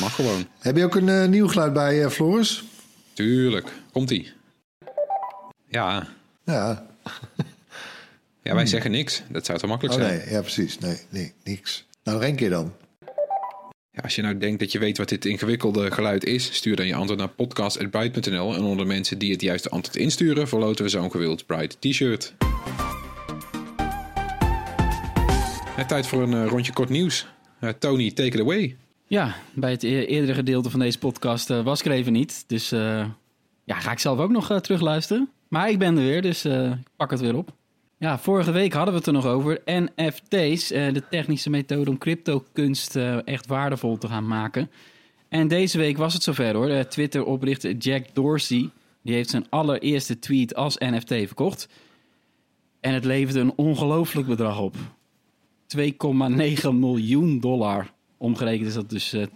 Mag gewoon. Heb je ook een uh, nieuw geluid bij uh, Floris? Tuurlijk. Komt-ie. Ja. Ja. ja, wij zeggen niks. Dat zou te makkelijk oh, zijn. Nee, ja, precies. Nee, nee, niks. Nou, nog één keer dan. Als je nou denkt dat je weet wat dit ingewikkelde geluid is, stuur dan je antwoord naar podcast.bright.nl. En onder de mensen die het juiste antwoord insturen, verloten we zo'n gewild Bright t-shirt. tijd voor een uh, rondje kort nieuws. Uh, Tony, take it away. Ja, bij het e eerdere gedeelte van deze podcast uh, was ik er even niet. Dus ja, ga ik zelf ook nog terugluisteren. Maar ik ben er weer, dus ik pak het weer op. Ja, vorige week hadden we het er nog over. NFT's, uh, de technische methode om crypto-kunst uh, echt waardevol te gaan maken. En deze week was het zover hoor. Uh, Twitter-oprichter Jack Dorsey die heeft zijn allereerste tweet als NFT verkocht. En het leverde een ongelooflijk bedrag op. 2,9 miljoen dollar. Omgerekend is dat dus 2,4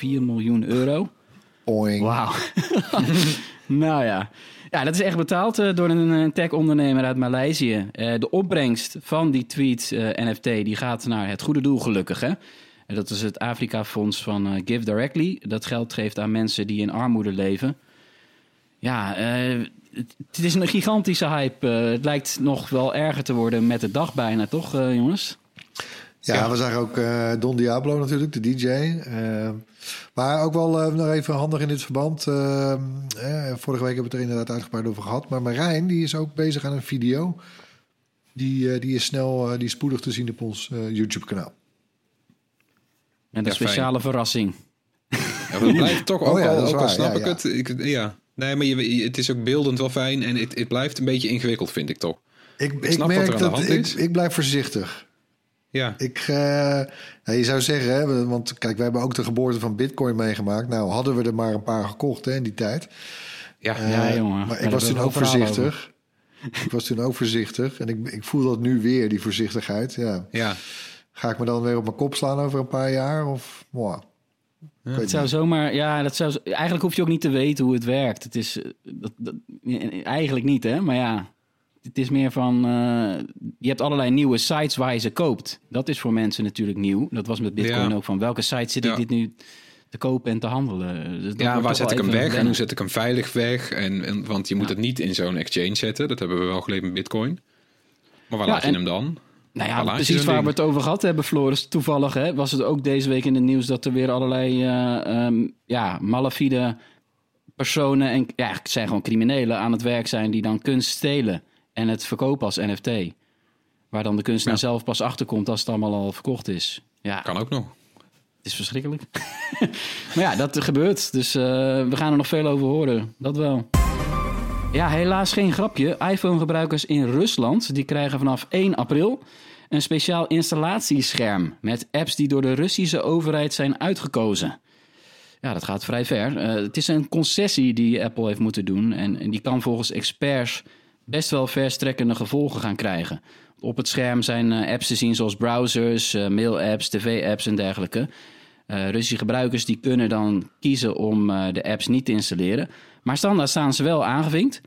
miljoen euro. Wauw. nou ja. Ja, dat is echt betaald uh, door een tech-ondernemer uit Maleisië. Uh, de opbrengst van die tweet uh, NFT die gaat naar het goede doel, gelukkig. Hè? Dat is het Afrika-fonds van Give Directly. Dat geld geeft aan mensen die in armoede leven. Ja, het, het, is een gigantische hype. het lijkt nog wel erger te worden met de dag bijna, toch, jongens? Ja, ja, we zagen ook Don Diablo natuurlijk, de DJ. Maar ook wel uh, nog even handig in dit verband. Uh, eh, vorige week hebben we het er inderdaad uitgebreid over gehad. Maar Marijn die is ook bezig aan een video. Die, uh, die is snel, die is spoedig te zien op ons YouTube-kanaal. Met een speciale verrassing. Ja, dat blijft toch ook oh, ja, al, ook al snap ja, ik het. Ik, ja. Nee, maar je, het is ook beeldend wel fijn. En het, het blijft een beetje ingewikkeld, vind ik toch. Ik, ik, ik merk dat, ik, ik blijf voorzichtig. Ja. Ik, uh, je zou zeggen, hè, want kijk, we hebben ook de geboorte van Bitcoin meegemaakt. Nou, hadden we er maar een paar gekocht hè, in die tijd. Ja, uh, ja jongen. Maar ik was toen ook voorzichtig. ik was toen ook voorzichtig. En ik, ik voel dat nu weer, die voorzichtigheid. Ja. ja. Ga ik me dan weer op mijn kop slaan over een paar jaar? Of, wow. Ja, het zou zomaar, ja, dat zou, eigenlijk hoef je ook niet te weten hoe het werkt. Het is eh, dat, dat, eigenlijk niet, hè? Maar ja, het is meer van, uh, je hebt allerlei nieuwe sites waar je ze koopt. Dat is voor mensen natuurlijk nieuw. Dat was met Bitcoin ook van, welke site zit ik dit nu te kopen en te handelen? Dus ja, waar zet ik hem weg en hoe zet ik hem veilig weg? En, en want je moet het niet in zo'n exchange zetten. Dat hebben we wel geleerd met Bitcoin. Maar waar laat je hem dan? Nou ja, precies waar we het over gehad hebben, Floris. Toevallig hè, was het ook deze week in het nieuws dat er weer allerlei uh, um, ja, malafide personen en ja, het zijn gewoon criminelen aan het werk zijn die dan kunst stelen en het verkopen als NFT. Waar dan de kunstenaar zelf pas achterkomt als het allemaal al verkocht is. Ja. Kan ook nog. Het is verschrikkelijk. maar ja, dat gebeurt. Dus uh, we gaan er nog veel over horen. Dat wel. Ja, helaas geen grapje. iPhone-gebruikers in Rusland die krijgen vanaf 1 april een speciaal installatiescherm met apps die door de Russische overheid zijn uitgekozen. Ja, dat gaat vrij ver. Uh, het is een concessie die Apple heeft moeten doen en, en die kan volgens experts best wel verstrekkende gevolgen gaan krijgen. Op het scherm zijn eh, apps te zien zoals browsers, uh, mail-apps, tv-apps en dergelijke. Uh, Russische gebruikers die kunnen dan kiezen om de apps niet te installeren. Maar standaard staan ze wel aangevinkt.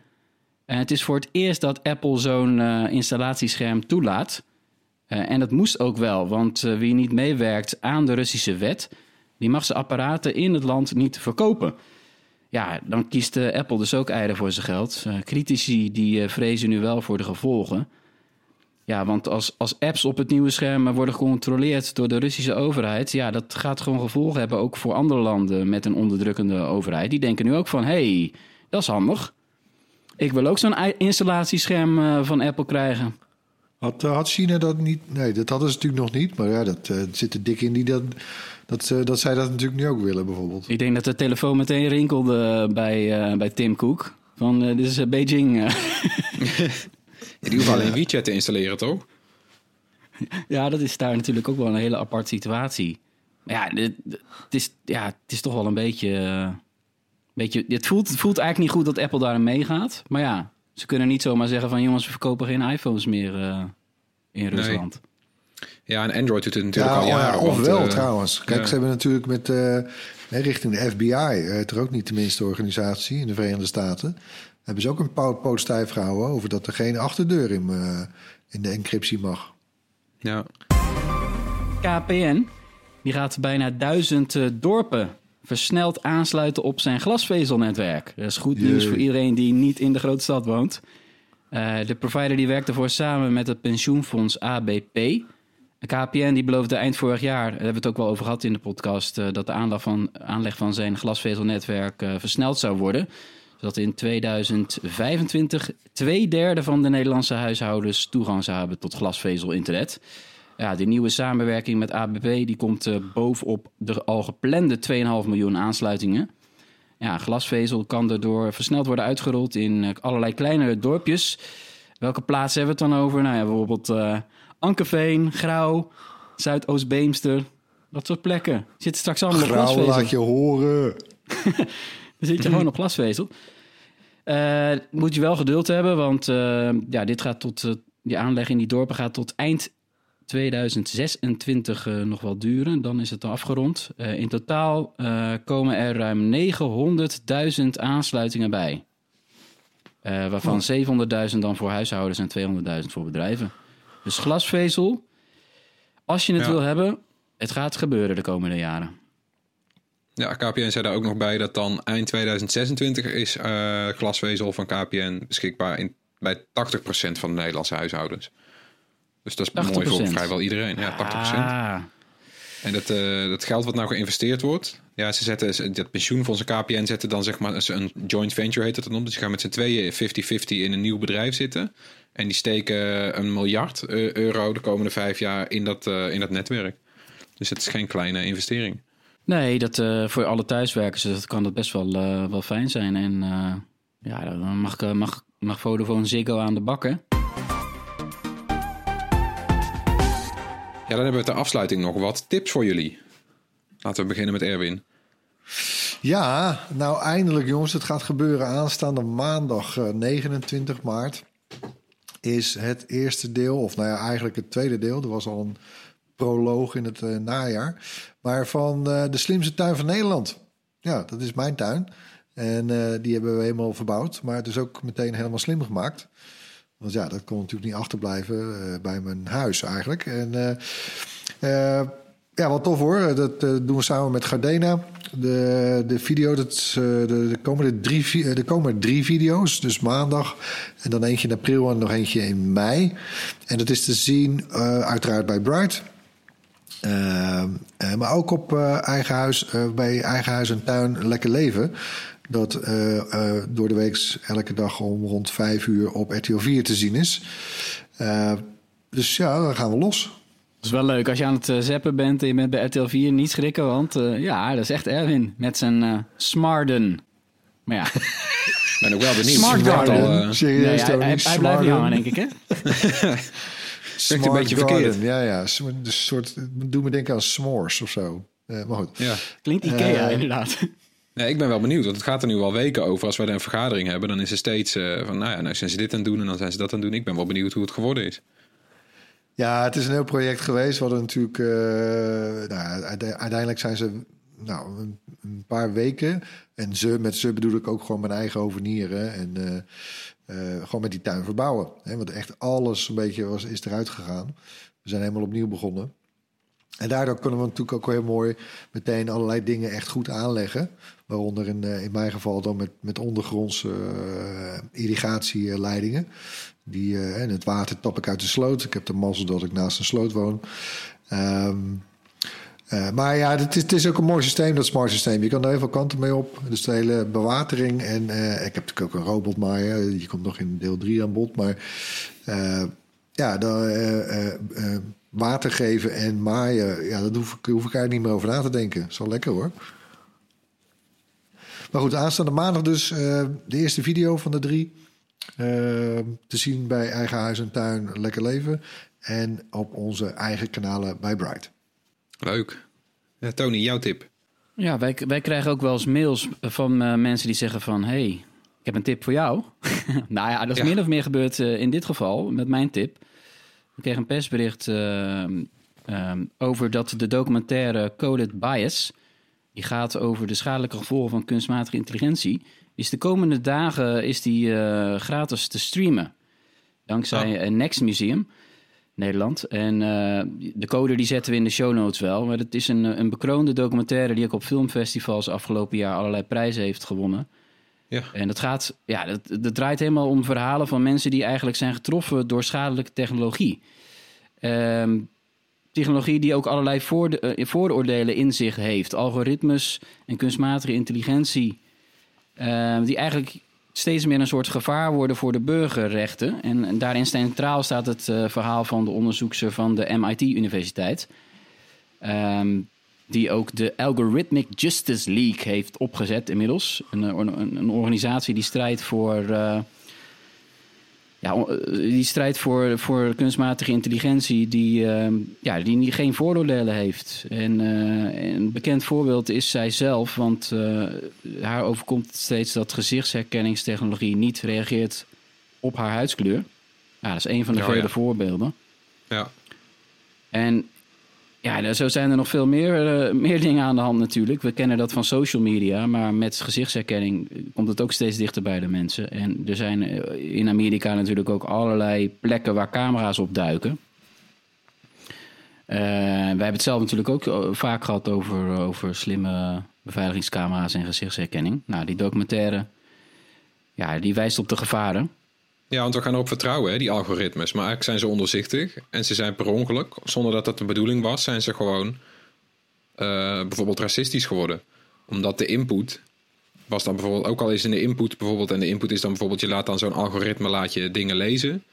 En het is voor het eerst dat Apple zo'n installatiescherm toelaat. en dat moest ook wel, want wie niet meewerkt aan de Russische wet, die mag zijn apparaten in het land niet verkopen. Ja, dan kiest Apple dus ook eieren voor zijn geld. critici die vrezen nu wel voor de gevolgen. Ja, want als, als apps op het nieuwe scherm worden gecontroleerd door de Russische overheid, ja, dat gaat gewoon gevolgen hebben ook voor andere landen met een onderdrukkende overheid. Die denken nu ook van, hey, dat is handig. Ik wil ook zo'n installatiescherm uh, van Apple krijgen. Had, uh, had China dat niet? Nee, dat hadden ze natuurlijk nog niet. Maar ja, dat uh, zit er dik in die dat, dat, dat zij dat natuurlijk nu ook willen, bijvoorbeeld. Ik denk dat de telefoon meteen rinkelde bij, bij Tim Cook. Van, dit is Beijing. Die hoeven alleen WeChat te installeren, toch? Ja, dat is daar natuurlijk ook wel een hele aparte situatie. Maar ja, het, is, ja, het is toch wel een beetje... beetje het, voelt, het voelt eigenlijk niet goed dat Apple daarin meegaat. Maar ja, ze kunnen niet zomaar zeggen van... jongens, we verkopen geen iPhones meer uh, in Rusland. Ja, en Android doet het natuurlijk al jaren. of wel uh, trouwens. Kijk, ze hebben natuurlijk met... Uh, richting de FBI, het er ook niet de minste organisatie in de Verenigde Staten hebben ze ook een poot stijf gehouden over dat er geen achterdeur in, uh, in de encryptie mag. Ja. KPN die gaat bijna duizend uh, dorpen versneld aansluiten op zijn glasvezelnetwerk. Dat is goed nieuws voor iedereen die niet in de grote stad woont. Uh, de provider die werkt ervoor samen met het pensioenfonds ABP. KPN die beloofde eind vorig jaar, daar hebben we het ook wel over gehad in de podcast, dat de aanleg van, aanleg van zijn glasvezelnetwerk versneld zou worden zodat in 2025 twee derde van de Nederlandse huishoudens toegang zou hebben tot glasvezel-internet. Ja, de nieuwe samenwerking met ABP die komt uh, bovenop de al geplande 2,5 miljoen aansluitingen. Ja, glasvezel kan daardoor versneld worden uitgerold in allerlei kleinere dorpjes. Welke plaatsen hebben we het dan over? Nou ja, bijvoorbeeld Ankerveen, Grauw, Zuidoost-Beemster. Dat soort plekken. Zitten straks allemaal Grauw, op glasvezel. laat je horen. Dan zit je gewoon op glasvezel. Uh, moet je wel geduld hebben, want uh, ja, dit gaat tot, uh, die aanleg in die dorpen gaat tot eind 2026 nog wel duren. Dan is het afgerond. in totaal komen er ruim 900.000 aansluitingen bij. waarvan oh. 700.000 dan voor huishoudens en 200.000 voor bedrijven. Dus glasvezel, als je het ja. wil hebben, het gaat gebeuren de komende jaren. Ja, KPN zei daar ook nog bij dat dan eind 2026 is uh, glasvezel van KPN beschikbaar in, bij 80% van de Nederlandse huishoudens. Dus dat is mooi voor vrijwel iedereen. Ja, 80%. Ah. En dat, uh, dat geld wat nou geïnvesteerd wordt, ja, ze zetten dat pensioenfonds KPN zetten dan zeg maar een joint venture heet het dan. Dus ze gaan met z'n tweeën 50-50 in een nieuw bedrijf zitten. En die steken een miljard euro de komende vijf jaar in dat, uh, in dat netwerk. Dus het is geen kleine investering. Nee, dat, voor alle thuiswerkers dat kan dat best wel, wel fijn zijn. En ja, dan mag, mag, mag Vodafone Ziggo aan de bakken. Ja, dan hebben we ter afsluiting nog wat tips voor jullie. Laten we beginnen met Erwin. Ja, nou eindelijk jongens, het gaat gebeuren aanstaande maandag 29 maart. Is het eerste deel, of nou ja, eigenlijk het tweede deel. Er was al een proloog in het uh, najaar. Maar van uh, de slimste tuin van Nederland. Ja, dat is mijn tuin. En die hebben we helemaal verbouwd. Maar het is ook meteen helemaal slim gemaakt. Want ja, dat kon natuurlijk niet achterblijven bij mijn huis eigenlijk. En ja, wat tof hoor. Dat doen we samen met Gardena. De, de video, de, de, komende drie, de komende drie video's. Dus maandag en dan eentje in april en nog eentje in mei. En dat is te zien uiteraard bij Bright. Uh, maar ook op eigen huis, bij eigen huis en tuin lekker leven. Dat door de week elke dag om rond vijf uur op RTL 4 te zien is. dus ja, dan gaan we los. Dat is wel leuk als je aan het zappen bent en je bent bij RTL 4 niet schrikken. Want ja, dat is echt Erwin met zijn smarden. Maar ja. ben ook wel benieuwd. Smart Garden. Nee, hij, hij, hij blijft niet hangen, denk ik hè. Smart een beetje verkeerd. Ja, ja. Dus soort, doe me denken aan s'mores of zo. Uh, maar goed. Ja. Klinkt Ikea uh, inderdaad. Nee, ik ben wel benieuwd, want het gaat er nu al weken over. Als wij een vergadering hebben, dan is er steeds uh, van, nou ja, nou zijn ze dit aan doen en dan zijn ze dat aan doen. Ik ben wel benieuwd hoe het geworden is. Ja, het is een heel project geweest. We hadden natuurlijk... Uh, nou, uiteindelijk zijn ze nou, een, paar weken... en ze, met ze bedoel ik ook gewoon mijn eigen overnieren... en uh, gewoon met die tuin verbouwen. Hè? Want echt alles een beetje was, is eruit gegaan. We zijn helemaal opnieuw begonnen. En daardoor kunnen we natuurlijk ook heel mooi meteen allerlei dingen echt goed aanleggen. Waaronder in, in mijn geval dan met, met ondergrondse irrigatieleidingen. Die, en het water tap ik uit de sloot. Ik heb de mazzel dat ik naast een sloot woon. Uh, maar ja, het is, het is, ook een mooi systeem, dat smart systeem. Je kan er heel veel kanten mee op. Dus de hele bewatering. En ik heb natuurlijk ook een robotmaaier. Die komt nog in deel 3 aan bod. Maar ja, dan, water geven en maaien. Ja, daar hoef ik, hoef ik eigenlijk niet meer over na te denken. Is wel lekker hoor. Maar goed, aanstaande maandag dus de eerste video van de drie. Uh, te zien bij Eigen Huis en Tuin Lekker Leven. En op onze eigen kanalen bij Bright. Leuk. Ja, Tony, jouw tip? Ja, wij, wij krijgen ook wel eens mails van uh, mensen die zeggen van... hey, ik heb een tip voor jou. nou ja, dat is ja. min of meer gebeurd uh, in dit geval met mijn tip. Ik kreeg een persbericht uh, over dat de documentaire Coded Bias... die gaat over de schadelijke gevolgen van kunstmatige intelligentie is de komende dagen is die uh, gratis te streamen. Dankzij oh. een Next Museum Nederland. En uh, de code die zetten we in de show notes wel. Maar het is een, een bekroonde documentaire die ook op filmfestivals afgelopen jaar allerlei prijzen heeft gewonnen. Ja. En dat gaat, ja, dat, draait helemaal om verhalen van mensen die eigenlijk zijn getroffen door schadelijke technologie. Um, technologie die ook allerlei voorde, uh, vooroordelen in zich heeft. Algoritmes en kunstmatige intelligentie uh, die eigenlijk steeds meer een soort gevaar worden voor de burgerrechten. En, en daarin centraal staat het uh, verhaal van de onderzoekster van de MIT-universiteit. Um, die ook de Algorithmic Justice League heeft opgezet inmiddels. Een, een, een organisatie die strijdt voor uh, ja, eh, die strijd voor, voor kunstmatige intelligentie, die, uh, ja, die geen vooroordelen heeft. En uh, een bekend voorbeeld is zij zelf, want haar overkomt steeds dat gezichtsherkenningstechnologie niet reageert op haar huidskleur. Ja, dat is een van de vele ja. voorbeelden. Ja. En ja, zo zijn er nog veel meer, uh, meer dingen aan de hand natuurlijk. We kennen dat van social media, maar met gezichtsherkenning komt het ook steeds dichter bij de mensen. En er zijn in Amerika natuurlijk ook allerlei plekken waar camera's op duiken. Uh, wij hebben het zelf natuurlijk ook vaak gehad over, over slimme beveiligingscamera's en gezichtsherkenning. Nou, die documentaire, ja, die wijst op de gevaren. Ja, want we gaan erop vertrouwen, hè, die algoritmes. Maar eigenlijk zijn ze onderzichtig en ze zijn per ongeluk, zonder dat dat de bedoeling was, zijn ze gewoon uh, bijvoorbeeld racistisch geworden. Omdat de input was dan bijvoorbeeld, ook al is in de input bijvoorbeeld, en de input is dan bijvoorbeeld, je laat dan zo'n algoritme, laat je dingen lezen.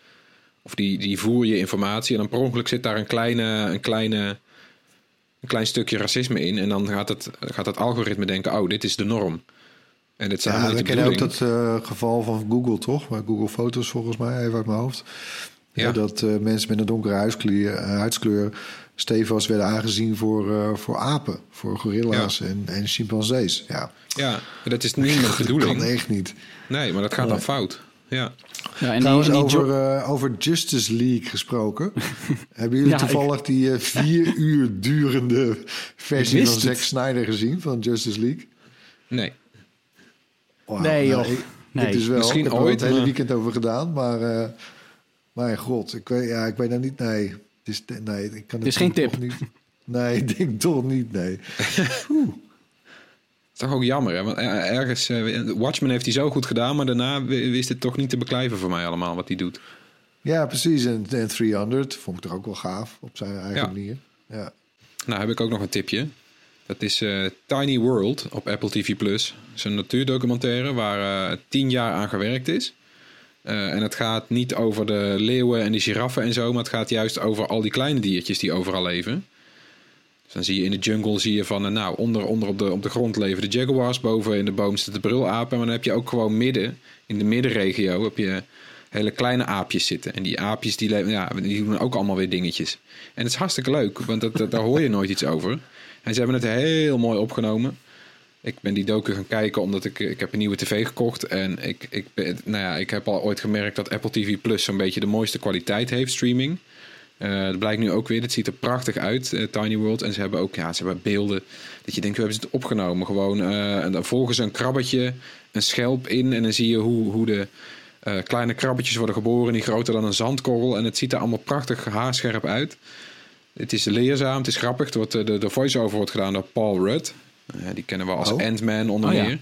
Of die, die voer je informatie en dan per ongeluk zit daar een kleine, een kleine, een klein stukje racisme in. En dan gaat het, gaat het algoritme denken, oh, dit is de norm. En dit ja, we kennen ook dat uh, geval van Google, toch? Maar Google Foto's volgens mij, even uit mijn hoofd. Ja. dat uh, mensen met een donkere huidskleur, uh, huidskleur stevast werden aangezien voor, voor apen, voor gorilla's ja. en, en chimpansees. Ja. ja, dat is niet de bedoeling. Dat kan echt niet. Nee, maar dat gaat dan fout. Ja. Ja, en Trouwens, die, die over, over Justice League gesproken. Hebben jullie toevallig ik... die vier uur durende versie van Zack Snyder gezien van Justice League? Nee. Wow, nee, joh. Nee. Dit is wel. Misschien ik heb ooit, er het hele weekend over gedaan, maar. Uh, mijn god, ik weet, ja, ik weet nou niet. Nee, het is, nee, ik kan het, het is geen tip. Niet, nee, ik denk toch niet. Nee. is toch ook jammer, hè? Want ergens. Uh, Watchmen heeft hij zo goed gedaan, maar daarna wist het toch niet te beklijven voor mij allemaal wat hij doet. Ja, precies. En, en 300 vond ik toch ook wel gaaf op zijn eigen ja. manier. Ja. Nou, heb ik ook nog een tipje. Dat is uh, Tiny World op Apple TV+. Plus. Is een natuurdocumentaire waar uh, tien jaar aan gewerkt is. Uh, en het gaat niet over de leeuwen en de giraffen en zo, maar het gaat juist over al die kleine diertjes die overal leven. Dus dan zie je in de jungle zie je van, nou, onder, onder op, de, op de grond leven de jaguars, boven in de boom zitten de brulapen. Maar dan heb je ook gewoon midden, in de middenregio, heb je hele kleine aapjes zitten. En die aapjes die, ja, die doen ook allemaal weer dingetjes. En het is hartstikke leuk, want dat, daar hoor je nooit iets over. En ze hebben het heel mooi opgenomen. Ik ben die docu gaan kijken omdat ik, ik heb een nieuwe tv gekocht. En ik, ik, nou ja, ik heb al ooit gemerkt dat Apple TV Plus zo'n beetje de mooiste kwaliteit heeft, streaming. Eh het blijkt nu ook weer, het ziet er prachtig uit, eh, Tiny World. En ze hebben ook ja, ze hebben beelden dat je denkt, we hebben ze het opgenomen. Gewoon, eh, en dan volgen ze een krabbetje, een schelp in. En dan zie je hoe, hoe de kleine krabbetjes worden geboren, die groter dan een zandkorrel. En het ziet er allemaal prachtig haarscherp uit. Het is leerzaam, het is grappig. Er wordt, eh, de, de voice-over wordt gedaan door Paul Rudd. Die kennen we als Oh. Ant-Man onder Oh, ja. meer.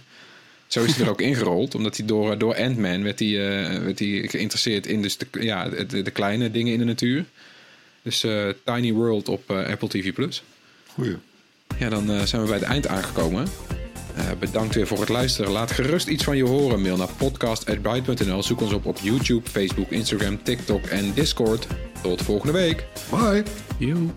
Zo is hij er ook ingerold, omdat hij door, door Ant-Man werd hij, eh, werd hij geïnteresseerd in dus de, ja, de, de kleine dingen in de natuur. Dus eh, Tiny World op Apple TV+. Plus. Goeie. Ja, dan zijn we bij het eind aangekomen. Eh, bedankt weer voor het luisteren. Laat gerust iets van je horen. Mail naar podcast.bright.nl. Zoek ons op op YouTube, Facebook, Instagram, TikTok en Discord. Tot volgende week. Bye. Joe.